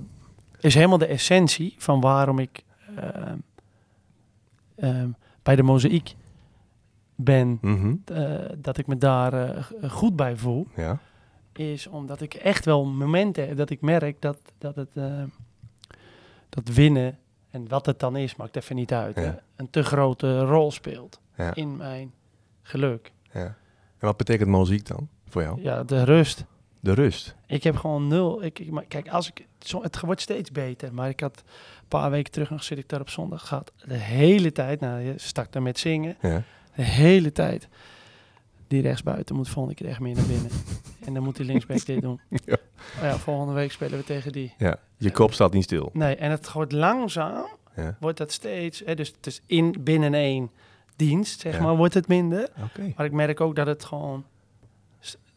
[SPEAKER 2] is helemaal de essentie van waarom ik ehm, ehm, bij de mozaïek ben.
[SPEAKER 1] Mhm.
[SPEAKER 2] eh, dat ik me daar eh, goed bij voel.
[SPEAKER 1] Ja.
[SPEAKER 2] is omdat ik echt wel momenten heb dat ik merk dat, dat het eh, dat winnen en wat het dan is, maakt even niet uit,
[SPEAKER 1] Ja.
[SPEAKER 2] een te grote rol speelt
[SPEAKER 1] Ja.
[SPEAKER 2] in mijn geluk.
[SPEAKER 1] ja. En wat betekent muziek dan voor jou?
[SPEAKER 2] Ja, de rust.
[SPEAKER 1] De rust.
[SPEAKER 2] Ik heb gewoon nul. Ik, ik, maar kijk, als ik, het wordt steeds beter. Maar ik had een paar weken terug nog zit ik daar op zondag gehad. De hele tijd, nou, je stak daar met zingen.
[SPEAKER 1] Ja.
[SPEAKER 2] De hele tijd. Die rechtsbuiten moet volgende keer echt meer naar binnen. en dan moet die linksback dit doen.
[SPEAKER 1] Ja.
[SPEAKER 2] Oh ja, volgende week spelen we tegen die.
[SPEAKER 1] ja. Je kop staat niet stil.
[SPEAKER 2] Nee, en het wordt langzaam,
[SPEAKER 1] Ja.
[SPEAKER 2] wordt dat steeds, hè, dus het is in binnen één dienst, zeg
[SPEAKER 1] Ja.
[SPEAKER 2] maar, wordt het minder. Maar ik merk ook dat het gewoon,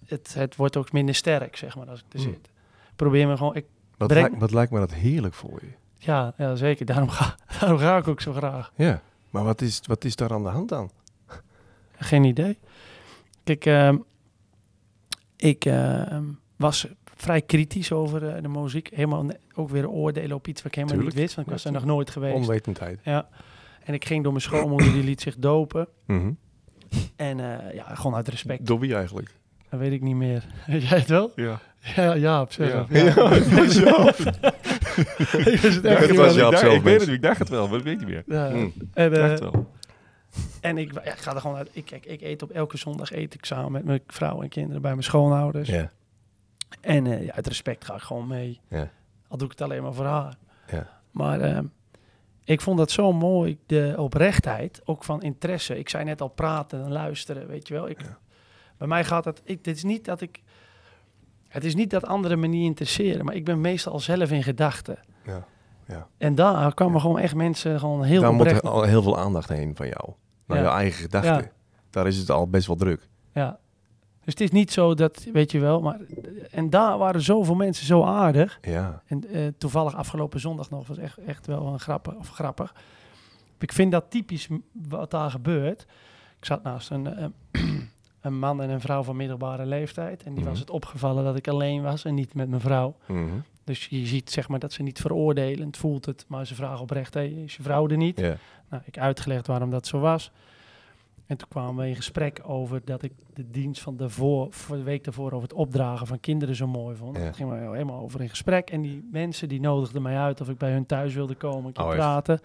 [SPEAKER 2] het, het wordt ook minder sterk, zeg maar, als ik er
[SPEAKER 1] Hmm.
[SPEAKER 2] zit. Probeer me gewoon, ik,
[SPEAKER 1] Wat,
[SPEAKER 2] Breng-
[SPEAKER 1] lijkt, wat lijkt me dat heerlijk voor je.
[SPEAKER 2] ja, ja, zeker, daarom ga, daarom ga ik ook zo graag.
[SPEAKER 1] Ja. Maar wat is, wat is daar aan de hand dan?
[SPEAKER 2] Geen idee. Kijk, ehm, ik ehm, was vrij kritisch over eh, de muziek. Helemaal ook weer oordelen op iets wat ik helemaal
[SPEAKER 1] Tuurlijk.
[SPEAKER 2] niet wist, want ik was er nog nooit geweest.
[SPEAKER 1] Onwetendheid.
[SPEAKER 2] Ja. En ik ging door mijn schoonmoeder, die liet zich dopen.
[SPEAKER 1] Mhm.
[SPEAKER 2] En eh, ja, gewoon uit respect.
[SPEAKER 1] Door wie eigenlijk?
[SPEAKER 2] Dat weet ik niet meer. Weet jij het wel?
[SPEAKER 3] Ja.
[SPEAKER 2] Ja, ja, op zich.
[SPEAKER 3] Ja.
[SPEAKER 2] Ja.
[SPEAKER 1] Ja, het was Jaap.
[SPEAKER 2] ik wist het echt
[SPEAKER 1] het was. Jaap
[SPEAKER 3] ik, dacht,
[SPEAKER 1] zelf,
[SPEAKER 3] ik weet het, ik dacht het wel, maar ik weet niet meer.
[SPEAKER 2] Ja.
[SPEAKER 1] Mm.
[SPEAKER 2] En,
[SPEAKER 3] Ik
[SPEAKER 2] eh,
[SPEAKER 3] dacht het wel.
[SPEAKER 2] en ik, ja, ik ga er gewoon uit. Ik, kijk, ik eet op elke zondag eet ik samen met mijn vrouw en kinderen bij mijn schoonouders.
[SPEAKER 1] Ja.
[SPEAKER 2] En eh, ja, uit respect ga ik gewoon mee.
[SPEAKER 1] Ja.
[SPEAKER 2] Al doe ik het alleen maar voor haar.
[SPEAKER 1] Ja.
[SPEAKER 2] Maar ehm, ik vond dat zo mooi, de oprechtheid, ook van interesse. Ik zei net al praten en luisteren, weet je wel. Ik,
[SPEAKER 1] Ja.
[SPEAKER 2] Bij mij gaat het, ik, dit is niet dat ik, het is niet dat anderen me niet interesseren, maar ik ben meestal al zelf in gedachten.
[SPEAKER 1] Ja. Ja.
[SPEAKER 2] En daar kwamen gewoon echt mensen gewoon heel
[SPEAKER 1] Daar moet er al heel veel aandacht heen van jou. Naar
[SPEAKER 2] Ja.
[SPEAKER 1] je eigen gedachten. Daar is het al best wel druk.
[SPEAKER 2] Ja. Dus het is niet zo dat, weet je wel, maar en daar waren zoveel mensen zo aardig.
[SPEAKER 1] Ja.
[SPEAKER 2] En eh, toevallig afgelopen zondag nog was echt, echt wel een grappig, of grappig. Ik vind dat typisch wat daar gebeurt. Ik zat naast een, eh, een man en een vrouw van middelbare leeftijd. En die
[SPEAKER 1] Mhm.
[SPEAKER 2] was het opgevallen dat ik alleen was en niet met mijn vrouw.
[SPEAKER 1] Mhm.
[SPEAKER 2] Dus je ziet zeg maar dat ze niet veroordelend voelt het. Maar ze vragen oprecht, hey, is je vrouw er niet? Nou, ik uitgelegd waarom dat zo was. En toen kwamen we in gesprek over dat ik de dienst van daarvoor, voor de week daarvoor over het opdragen van kinderen zo mooi vond.
[SPEAKER 1] Ja.
[SPEAKER 2] Daar gingen we helemaal over in gesprek. En die mensen die nodigden mij uit of ik bij hun thuis wilde komen, een keer
[SPEAKER 1] Oh,
[SPEAKER 2] praten.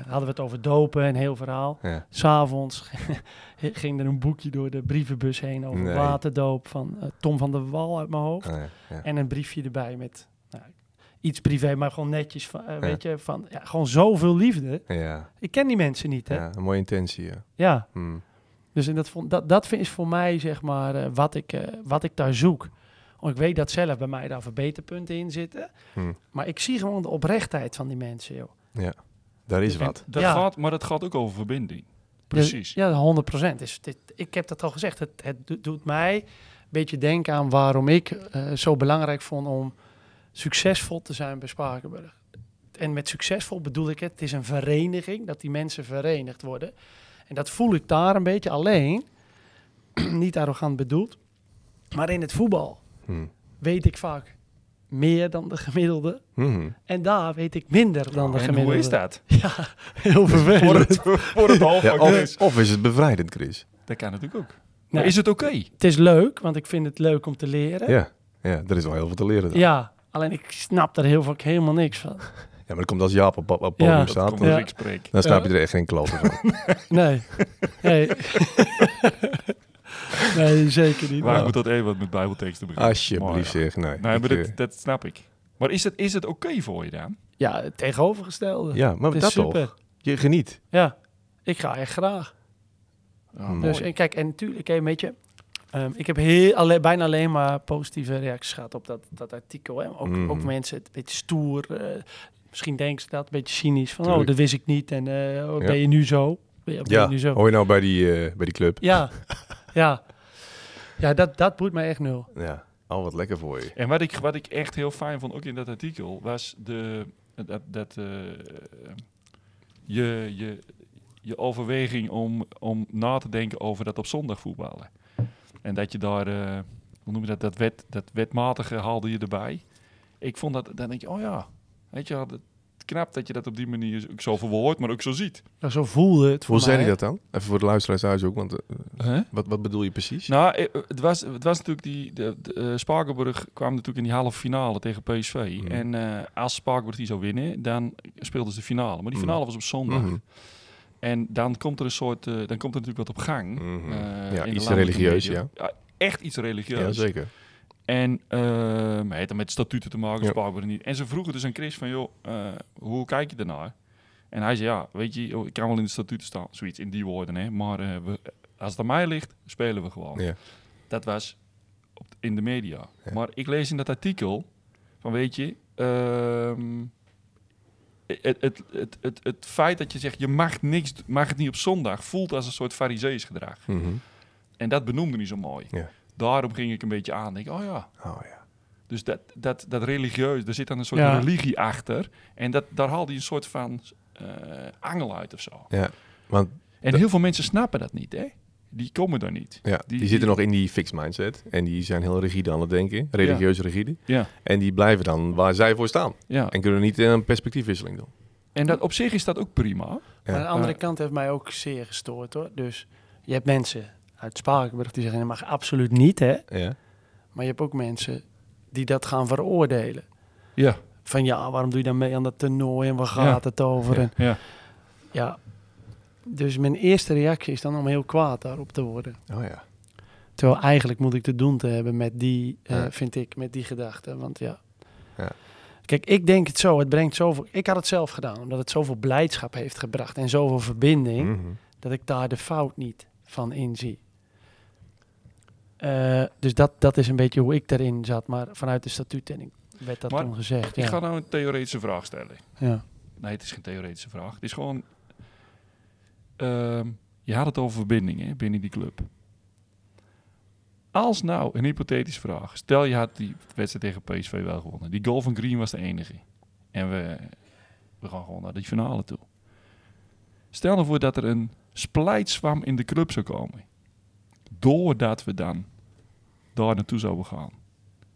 [SPEAKER 2] Hadden we het over dopen en heel verhaal.
[SPEAKER 1] Ja.
[SPEAKER 2] S'avonds ging er een boekje door de brievenbus heen over
[SPEAKER 1] Nee.
[SPEAKER 2] waterdoop van eh, Tom van der Wal uit mijn hoofd.
[SPEAKER 1] Ja. Ja.
[SPEAKER 2] En een briefje erbij met nou, iets privé, maar gewoon netjes. Van, eh, Weet je, van ja, gewoon zoveel liefde.
[SPEAKER 1] Ja.
[SPEAKER 2] Ik ken die mensen niet, hè? Ja.
[SPEAKER 1] ja. Een mooie intentie, ja. Hm.
[SPEAKER 2] Dus en dat, vond, dat, dat is voor mij, zeg maar, eh, wat, ik, wat ik daar zoek. Want ik weet dat zelf bij mij daar verbeterpunten in zitten.
[SPEAKER 1] Hm.
[SPEAKER 2] Maar ik zie gewoon de oprechtheid van die mensen, joh.
[SPEAKER 1] Daar is wat.
[SPEAKER 3] Dat
[SPEAKER 2] Ja.
[SPEAKER 3] gaat, maar dat gaat ook over verbinding. Precies.
[SPEAKER 2] Ja, 100 procent. Dus dit, ik heb dat al gezegd. Het, het do- doet mij een beetje denken aan waarom ik eh, zo belangrijk vond om succesvol te zijn bij Spakenburg. En met succesvol bedoel ik het, het is een vereniging, dat die mensen verenigd worden. En dat voel ik daar een beetje alleen, niet arrogant bedoeld. Maar in het voetbal
[SPEAKER 1] Hm.
[SPEAKER 2] weet ik vaak meer dan de gemiddelde.
[SPEAKER 1] Mhm.
[SPEAKER 2] En daar weet ik minder dan de
[SPEAKER 3] en
[SPEAKER 2] gemiddelde.
[SPEAKER 3] hoe is dat?
[SPEAKER 2] Ja, heel
[SPEAKER 3] Voor
[SPEAKER 2] vervelend.
[SPEAKER 3] het, voor het half
[SPEAKER 1] Ja, of, of is het bevrijdend, Chris?
[SPEAKER 3] Dat kan natuurlijk ook. Maar
[SPEAKER 2] Nee.
[SPEAKER 3] is het oké?
[SPEAKER 2] Het is leuk, want ik vind het leuk om te leren.
[SPEAKER 1] Ja. Ja, er is wel heel veel te leren. dan.
[SPEAKER 2] Ja, alleen ik snap er heel vaak helemaal niks van.
[SPEAKER 1] Ja, maar dat komt als Jaap op, op, op podium
[SPEAKER 2] Ja.
[SPEAKER 3] Dat
[SPEAKER 1] staat.
[SPEAKER 3] komt
[SPEAKER 1] Dan,
[SPEAKER 3] als
[SPEAKER 2] Ja.
[SPEAKER 3] ik spreek.
[SPEAKER 1] dan snap je er echt geen kloten van.
[SPEAKER 2] Nee. nee. nee, zeker niet.
[SPEAKER 3] Maar ik moet dat even wat met bijbelteksten beginnen.
[SPEAKER 1] Alsjeblieft zeg. Nee,
[SPEAKER 3] Nee,
[SPEAKER 1] ik,
[SPEAKER 3] maar
[SPEAKER 1] eh,
[SPEAKER 3] dat, dat snap ik. Maar is het, is het oké voor je dan?
[SPEAKER 2] Ja, het tegenovergestelde.
[SPEAKER 1] Ja, maar
[SPEAKER 2] het
[SPEAKER 1] dat
[SPEAKER 2] is super.
[SPEAKER 1] toch? Je geniet.
[SPEAKER 2] Ja, ik ga echt graag.
[SPEAKER 1] Hmm.
[SPEAKER 2] Dus en kijk, en natuurlijk, hè, weet je, ehm, ik heb heel, alle, bijna alleen maar positieve reacties gehad op dat, dat artikel. Hè. Ook,
[SPEAKER 1] Mhm.
[SPEAKER 2] ook mensen, het een beetje stoer. eh, misschien denken ze dat, een beetje cynisch. Van, oh, dat wist ik niet. En eh, oh,
[SPEAKER 1] Ja.
[SPEAKER 2] ben je nu zo? Ben je, ben
[SPEAKER 1] Ja,
[SPEAKER 2] je nu zo?
[SPEAKER 1] hoor je nou bij die, eh, bij die club?
[SPEAKER 2] Ja, ja. Ja, dat, dat boeit mij echt nul.
[SPEAKER 1] Ja. Oh, wat lekker voor je.
[SPEAKER 3] En wat ik, wat ik echt heel fijn vond, ook in dat artikel, was de, dat, dat eh, je, je, je overweging om, om na te denken over dat op zondag voetballen. En dat je daar, eh, hoe noem je dat, dat, wet, dat wetmatige haalde je erbij. Ik vond dat, dan denk je, oh ja, weet je wel, het knap dat je dat op die manier ook zo verwoordt, maar ook zo ziet.
[SPEAKER 2] Nou, zo voelde het voor
[SPEAKER 1] Hoe zei hij dat dan? Even voor de luisteraars thuis ook, want
[SPEAKER 3] Huh?
[SPEAKER 1] wat, wat bedoel je precies?
[SPEAKER 3] Nou, eh, het was, het was natuurlijk die. De, de, eh, Spakenburg kwam natuurlijk in die halve finale tegen PSV.
[SPEAKER 1] Mhm.
[SPEAKER 3] En eh, als Spakenburg die zou winnen, dan speelden ze de finale. Maar die
[SPEAKER 1] Mhm.
[SPEAKER 3] finale was op zondag.
[SPEAKER 1] Mhm.
[SPEAKER 3] En dan komt er een soort. eh, dan komt er natuurlijk wat op gang. Eh,
[SPEAKER 1] Ja, iets religieus,
[SPEAKER 3] media. Echt iets religieus.
[SPEAKER 1] Ja, zeker.
[SPEAKER 3] En eh het dan met statuten te maken,
[SPEAKER 1] Ja.
[SPEAKER 3] Spakenburg niet. En ze vroegen dus aan Chris van, joh, eh, hoe kijk je ernaar? En hij zei, ja, weet je, ik kan wel in de statuten staan. Zoiets in die woorden, hè. Maar eh, we, als het aan mij ligt, spelen we gewoon.
[SPEAKER 1] Ja.
[SPEAKER 3] Dat was op, in de media.
[SPEAKER 1] Ja.
[SPEAKER 3] Maar ik lees in dat artikel van, weet je, ehm, het, het, het, het, het feit dat je zegt, je mag, niks, mag het niet op zondag, voelt als een soort farisees gedrag.
[SPEAKER 1] Mhm.
[SPEAKER 3] En dat benoemde niet zo mooi.
[SPEAKER 1] Ja.
[SPEAKER 3] Daarom ging ik een beetje aan. Denk, oh ja,
[SPEAKER 1] Oh ja.
[SPEAKER 3] dus dat, dat, dat religieus, er zit dan een soort
[SPEAKER 2] Ja.
[SPEAKER 3] religie achter. En dat, daar haalt hij een soort van eh, angel uit of zo.
[SPEAKER 1] Ja, want
[SPEAKER 3] En heel veel mensen snappen dat niet, hè? Die komen daar niet.
[SPEAKER 1] ja, die,
[SPEAKER 3] Die-
[SPEAKER 1] zitten
[SPEAKER 3] die-
[SPEAKER 1] nog in die fixed mindset. En die zijn heel rigide aan het denken. Religieus rigide.
[SPEAKER 3] Ja,
[SPEAKER 1] En die blijven dan waar zij voor staan.
[SPEAKER 3] ja.
[SPEAKER 1] En kunnen niet een perspectiefwisseling doen.
[SPEAKER 3] En dat, op zich is dat ook prima.
[SPEAKER 1] Ja.
[SPEAKER 2] Maar aan de andere kant heeft mij ook zeer gestoord hoor. Dus je hebt mensen uit Spakenburg die zeggen, dat mag absoluut niet hè.
[SPEAKER 1] Ja.
[SPEAKER 2] Maar je hebt ook mensen die dat gaan veroordelen.
[SPEAKER 3] Ja,
[SPEAKER 2] Van ja, waarom doe je dan mee aan dat toernooi en waar gaat het over?
[SPEAKER 1] Ja.
[SPEAKER 2] En,
[SPEAKER 3] ja.
[SPEAKER 2] ja. Dus mijn eerste reactie is dan om heel kwaad daarop te worden.
[SPEAKER 1] Oh ja.
[SPEAKER 2] Terwijl eigenlijk moet ik te doen te hebben met die, eh, vind ik, met die gedachte. Want ja.
[SPEAKER 1] Ja.
[SPEAKER 2] Kijk, ik denk het zo. Het brengt zoveel. Ik had het zelf gedaan, omdat het zoveel blijdschap heeft gebracht en zoveel verbinding,
[SPEAKER 1] Mhm.
[SPEAKER 2] dat ik daar de fout niet van inzie. Eh, dus dat, dat is een beetje hoe ik daarin zat. Maar vanuit de statuten en ik werd dat
[SPEAKER 3] Maar
[SPEAKER 2] toen gezegd.
[SPEAKER 3] Ik
[SPEAKER 2] Ja.
[SPEAKER 3] ga nou een theoretische vraag stellen.
[SPEAKER 2] ja.
[SPEAKER 3] Nee, het is geen theoretische vraag. Het is gewoon... ehm, je had het over verbindingen binnen die club. Als nou, een hypothetische vraag. Stel je had die wedstrijd tegen PSV wel gewonnen. Die goal van Green was de enige. En we, we gaan gewoon naar die finale toe. Stel nou voor dat er een splijtswam in de club zou komen. Doordat we dan daar naartoe zouden gaan.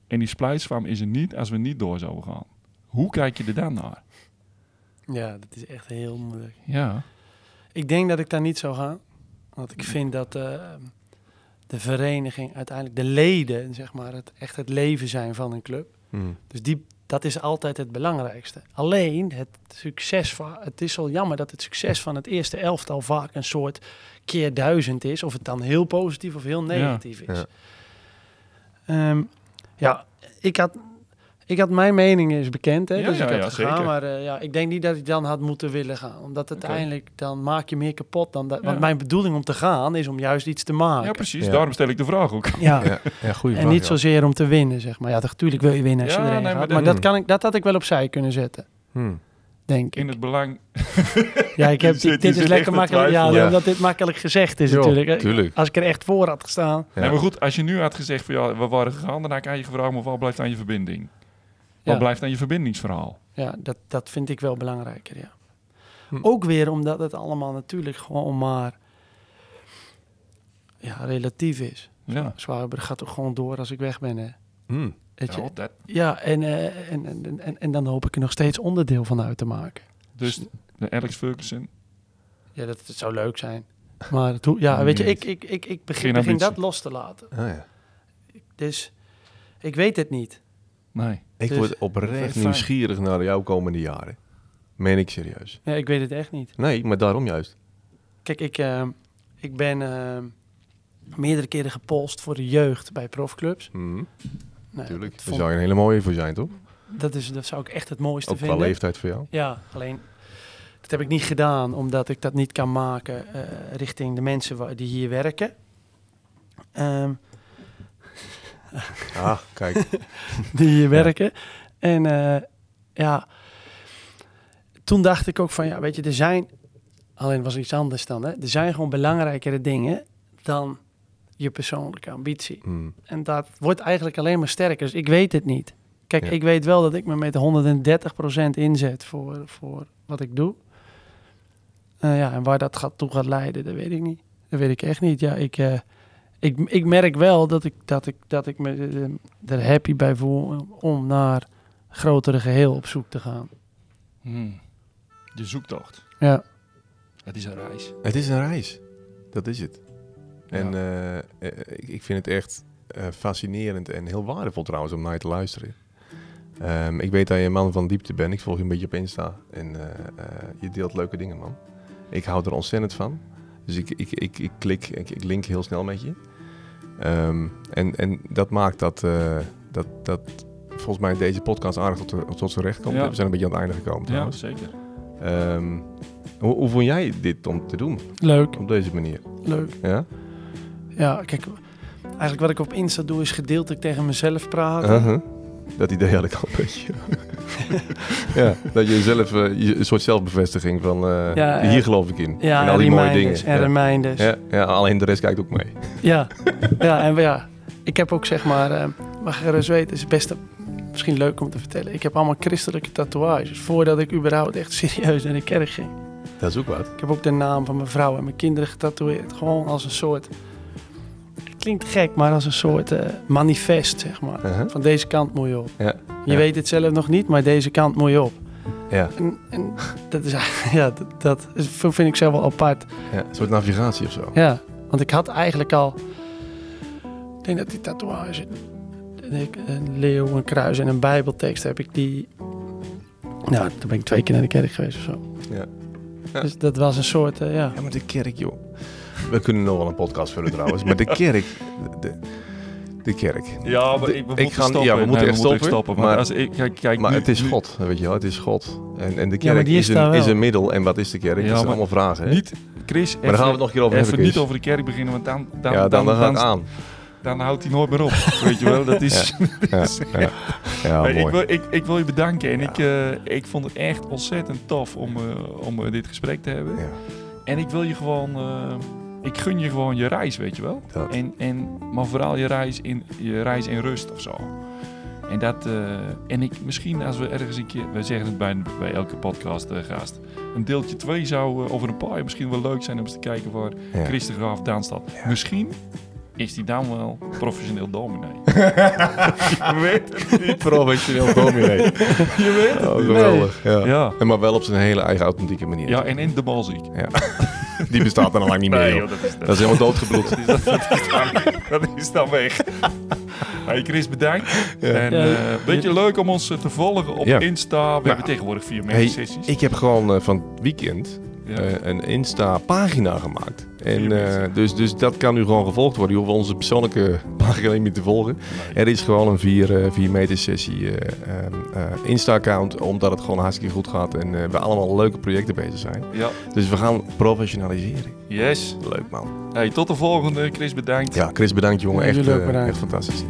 [SPEAKER 3] En die splijtswam is er niet als we niet door zouden gaan. Hoe kijk je er dan naar?
[SPEAKER 2] ja, dat is echt heel moeilijk.
[SPEAKER 3] Ja.
[SPEAKER 2] Ik denk dat ik daar niet zou gaan. Want ik vind dat eh, de vereniging uiteindelijk, de leden, zeg maar, het, echt het leven zijn van een club.
[SPEAKER 1] Mhm.
[SPEAKER 2] Dus die, dat is altijd het belangrijkste. Alleen het succes van, het is wel jammer dat het succes van het eerste elftal vaak een soort keer duizend is. Of het dan heel positief of heel negatief is.
[SPEAKER 1] ja.
[SPEAKER 2] Ehm, ja, ik had, ik had mijn mening is bekend, hè,
[SPEAKER 3] Ja,
[SPEAKER 2] dus
[SPEAKER 3] ja,
[SPEAKER 2] ik had
[SPEAKER 3] ja,
[SPEAKER 2] gegaan,
[SPEAKER 3] zeker.
[SPEAKER 2] maar eh, ja, ik denk niet dat ik dan had moeten willen gaan, omdat uiteindelijk dan maak je meer kapot dan dat. Want mijn bedoeling om te gaan is om juist iets te maken.
[SPEAKER 3] Ja, precies.
[SPEAKER 1] Ja.
[SPEAKER 3] Daarom stel ik de vraag ook.
[SPEAKER 2] Ja.
[SPEAKER 1] Ja,
[SPEAKER 2] En
[SPEAKER 1] vraag,
[SPEAKER 2] niet
[SPEAKER 1] ja.
[SPEAKER 2] zozeer om te winnen, zeg maar. Ja, natuurlijk wil je winnen als
[SPEAKER 3] Ja,
[SPEAKER 2] je erin
[SPEAKER 3] nee,
[SPEAKER 2] gaat.
[SPEAKER 3] dat-
[SPEAKER 2] Maar dat, kan ik, dat had ik wel opzij kunnen zetten,
[SPEAKER 1] Mhm.
[SPEAKER 2] Denk ik.
[SPEAKER 3] In het belang...
[SPEAKER 2] Ja, ik heb,
[SPEAKER 3] zit-
[SPEAKER 2] dit is lekker makkelijk. Ja,
[SPEAKER 3] twijfelen.
[SPEAKER 1] Ja.
[SPEAKER 2] omdat dit makkelijk gezegd is
[SPEAKER 1] Jo,
[SPEAKER 2] natuurlijk.
[SPEAKER 1] tuurlijk.
[SPEAKER 2] Als ik er echt voor had gestaan.
[SPEAKER 1] Ja.
[SPEAKER 3] Nee, maar goed, als je nu had gezegd van ja, we waren gegaan, dan had ik aan je gevraagd, maar wat blijft aan je verbinding? Wat
[SPEAKER 2] Ja.
[SPEAKER 3] blijft aan je verbindingsverhaal?
[SPEAKER 2] Ja, dat, dat vind ik wel belangrijker, ja.
[SPEAKER 1] Hm.
[SPEAKER 2] Ook weer omdat het allemaal natuurlijk gewoon maar ja, relatief is.
[SPEAKER 3] Ja.
[SPEAKER 2] Gaat toch gewoon door als ik weg ben, hè.
[SPEAKER 1] Mhm.
[SPEAKER 2] Weet je?
[SPEAKER 3] Ja, dat,
[SPEAKER 2] Ja, en, eh, en, en, en, en dan hoop ik er nog steeds onderdeel van uit te maken.
[SPEAKER 3] dus de Alex Ferguson.
[SPEAKER 2] Ja, dat, dat zou leuk zijn. Maar ja, weet je, ik, ik, ik, ik begin, begin dat los te laten.
[SPEAKER 1] Ja.
[SPEAKER 2] Dus ik weet het niet.
[SPEAKER 3] Nee.
[SPEAKER 1] Ik
[SPEAKER 2] Dus-
[SPEAKER 1] word oprecht
[SPEAKER 3] Fijn.
[SPEAKER 1] nieuwsgierig naar jouw komende jaren. Meen ik serieus.
[SPEAKER 2] Ja, ik weet het echt niet.
[SPEAKER 1] Nee, maar daarom juist.
[SPEAKER 2] Kijk, ik, eh, ik ben eh, meerdere keren gepolst voor de jeugd bij profclubs.
[SPEAKER 1] Mhm.
[SPEAKER 2] Nou,
[SPEAKER 1] Tuurlijk.
[SPEAKER 2] dat
[SPEAKER 1] Daar zou je een hele mooie voor zijn, toch?
[SPEAKER 2] dat, is, dat zou ik echt het mooiste
[SPEAKER 1] Ook qua
[SPEAKER 2] vinden.
[SPEAKER 1] leeftijd voor jou?
[SPEAKER 2] Ja, alleen dat heb ik niet gedaan omdat ik dat niet kan maken eh, richting de mensen die hier werken. Ehm,
[SPEAKER 1] Ah, kijk.
[SPEAKER 2] die hier werken. En eh, ja, toen dacht ik ook van ja, weet je, er zijn, alleen was iets anders dan, hè, er zijn gewoon belangrijkere dingen dan je persoonlijke ambitie.
[SPEAKER 1] Hmm.
[SPEAKER 2] En dat wordt eigenlijk alleen maar sterker. Dus ik weet het niet. Kijk,
[SPEAKER 1] Ja.
[SPEAKER 2] ik weet wel dat ik me met 130% inzet voor, voor wat ik doe. Eh, ja, en waar dat gaat, toe gaat leiden, dat weet ik niet. Dat weet ik echt niet. Ja, ik, eh, ik, ik merk wel dat ik, dat ik, dat ik me eh, er happy bij voel om naar grotere geheel op zoek te gaan.
[SPEAKER 3] Hmm. De zoektocht.
[SPEAKER 2] Ja,
[SPEAKER 3] Het is een reis.
[SPEAKER 1] Het is een reis. Dat is het. En
[SPEAKER 3] Ja.
[SPEAKER 1] eh, eh, ik, ik vind het echt eh, fascinerend en heel waardevol trouwens om naar je te luisteren. Ehm, ik weet dat je een man van diepte bent. Ik volg je een beetje op Insta. En je deelt leuke dingen, man. Ik hou er ontzettend van. Dus ik, ik, ik, ik klik, ik, ik link heel snel met je. Ehm, en, en dat maakt dat, dat, dat volgens mij deze podcast aardig tot, tot zijn recht komt.
[SPEAKER 3] Ja.
[SPEAKER 1] We zijn een beetje aan het einde gekomen
[SPEAKER 3] Ja,
[SPEAKER 1] trouwens.
[SPEAKER 3] zeker.
[SPEAKER 1] Ehm, hoe, hoe vond jij dit om te doen?
[SPEAKER 2] leuk,
[SPEAKER 1] Op deze manier?
[SPEAKER 2] leuk.
[SPEAKER 1] Ja?
[SPEAKER 2] Ja, kijk, eigenlijk wat ik op Insta doe is gedeeltelijk tegen mezelf praten.
[SPEAKER 1] Dat idee had ik al een beetje. ja, dat je zelf eh, een soort zelfbevestiging van eh,
[SPEAKER 2] Ja, eh,
[SPEAKER 1] hier geloof ik in.
[SPEAKER 2] Ja,
[SPEAKER 1] en al die mooie dingen.
[SPEAKER 2] En
[SPEAKER 1] ja.
[SPEAKER 2] reminders.
[SPEAKER 1] Ja, ja, alleen de rest kijkt ook mee.
[SPEAKER 2] Ja, ja, en ja, ik heb ook zeg maar, mag je gerust weten, is best misschien leuk om te vertellen. Ik heb allemaal christelijke tatoeages voordat ik überhaupt echt serieus naar de kerk ging.
[SPEAKER 1] Dat is ook wat.
[SPEAKER 2] Ik heb ook de naam van mijn vrouw en mijn kinderen getatoeëerd. Gewoon als een soort, klinkt gek, maar als een soort eh, manifest zeg maar.
[SPEAKER 1] Uh-huh.
[SPEAKER 2] Van deze kant moet je op.
[SPEAKER 1] Ja.
[SPEAKER 2] Je
[SPEAKER 1] Ja.
[SPEAKER 2] weet het zelf nog niet, maar deze kant moet je op.
[SPEAKER 1] Ja,
[SPEAKER 2] En, en dat is eigenlijk- ja, dat, dat is- vind ik zelf wel apart.
[SPEAKER 1] ja, een soort navigatie of zo.
[SPEAKER 2] Ja, want ik had eigenlijk al. Ik denk dat die tatoeage. Een leeuw, een kruis en een Bijbeltekst heb ik die. Nou, toen ben ik twee keer naar de kerk geweest of zo.
[SPEAKER 1] Ja. Ja.
[SPEAKER 2] Dus dat was een soort. eh, ja.
[SPEAKER 1] Ja, maar de kerk, joh. We kunnen nog wel een podcast vullen trouwens. Maar de kerk, de, de kerk.
[SPEAKER 3] Ja, maar
[SPEAKER 1] De-
[SPEAKER 3] ik, we
[SPEAKER 1] ik
[SPEAKER 3] stoppen.
[SPEAKER 1] ja, we moeten
[SPEAKER 3] Nee,
[SPEAKER 1] echt stoppen,
[SPEAKER 3] Want
[SPEAKER 1] maar-
[SPEAKER 3] als ik, kijk, kijk,
[SPEAKER 1] Maar
[SPEAKER 3] nu-
[SPEAKER 1] het is
[SPEAKER 3] nu-
[SPEAKER 1] God, weet je wel. Het is God. En, en de kerk is, een, is een middel. En wat is de kerk?
[SPEAKER 3] Ja,
[SPEAKER 1] dat zijn allemaal vragen, hè?
[SPEAKER 3] Niet, Chris,
[SPEAKER 1] maar daar gaan we het nog een keer over
[SPEAKER 3] even
[SPEAKER 1] hebben,
[SPEAKER 3] niet over de kerk beginnen, want dan, dan,
[SPEAKER 1] ja, dan, dan, ga ik aan.
[SPEAKER 3] dan houdt hij nooit meer op. Weet je wel, dat is...
[SPEAKER 1] Ja, ja. ja
[SPEAKER 3] Hey, ik,
[SPEAKER 1] mooi.
[SPEAKER 3] wil, ik, ik wil je bedanken en
[SPEAKER 1] Ja.
[SPEAKER 3] ik, eh, ik vond het echt ontzettend tof om, eh, om eh, dit gesprek te hebben.
[SPEAKER 1] Ja,
[SPEAKER 3] En ik wil je gewoon, eh, ik gun je gewoon je reis, weet je wel.
[SPEAKER 1] dat.
[SPEAKER 3] En, en, maar vooral je reis, in, je reis in rust of zo. En dat, eh, en ik, misschien als we ergens een keer, we zeggen het bij, bij elke podcast gast, een deeltje 2 zou eh, over een paar jaar misschien wel leuk zijn om eens te kijken waar
[SPEAKER 1] Ja.
[SPEAKER 3] Chris de Graaf dan staat. Misschien is die dan wel professioneel dominee. je weet het niet.
[SPEAKER 1] Professioneel dominee.
[SPEAKER 3] Je weet het
[SPEAKER 1] Oh,
[SPEAKER 3] niet.
[SPEAKER 1] geweldig. Ja.
[SPEAKER 3] Ja.
[SPEAKER 1] En maar wel op zijn hele eigen authentieke manier.
[SPEAKER 3] ja, en in de balziek.
[SPEAKER 1] Die bestaat dan al lang niet meer, joh.
[SPEAKER 3] dat is,
[SPEAKER 1] Dat is helemaal doodgebloed.
[SPEAKER 3] dat, is, dat, is dan, dat is dan weg. Hey Chris, bedankt.
[SPEAKER 1] Ja.
[SPEAKER 3] En
[SPEAKER 2] Ja,
[SPEAKER 3] eh beetje leuk om ons eh, te volgen op
[SPEAKER 1] Ja.
[SPEAKER 3] Insta. We hebben tegenwoordig vier
[SPEAKER 1] Hey,
[SPEAKER 3] mini-sessies.
[SPEAKER 1] Ik heb gewoon eh, van het weekend
[SPEAKER 3] Ja.
[SPEAKER 1] eh, een Insta-pagina gemaakt. En, eh, dus, dus dat kan nu gewoon gevolgd worden. Je hoeft onze persoonlijke pagina niet meer te volgen.
[SPEAKER 3] Nee.
[SPEAKER 1] Er is gewoon een 4 eh, vier meter sessie eh, ehm, eh, Insta-account, omdat het gewoon hartstikke goed gaat en eh, we allemaal leuke projecten bezig zijn.
[SPEAKER 3] Ja,
[SPEAKER 1] Dus we gaan professionaliseren.
[SPEAKER 3] yes.
[SPEAKER 1] Leuk man.
[SPEAKER 3] Hey, tot de volgende. Chris, bedankt.
[SPEAKER 1] Ja, Chris bedankt jongen. Echt, eh, echt fantastisch.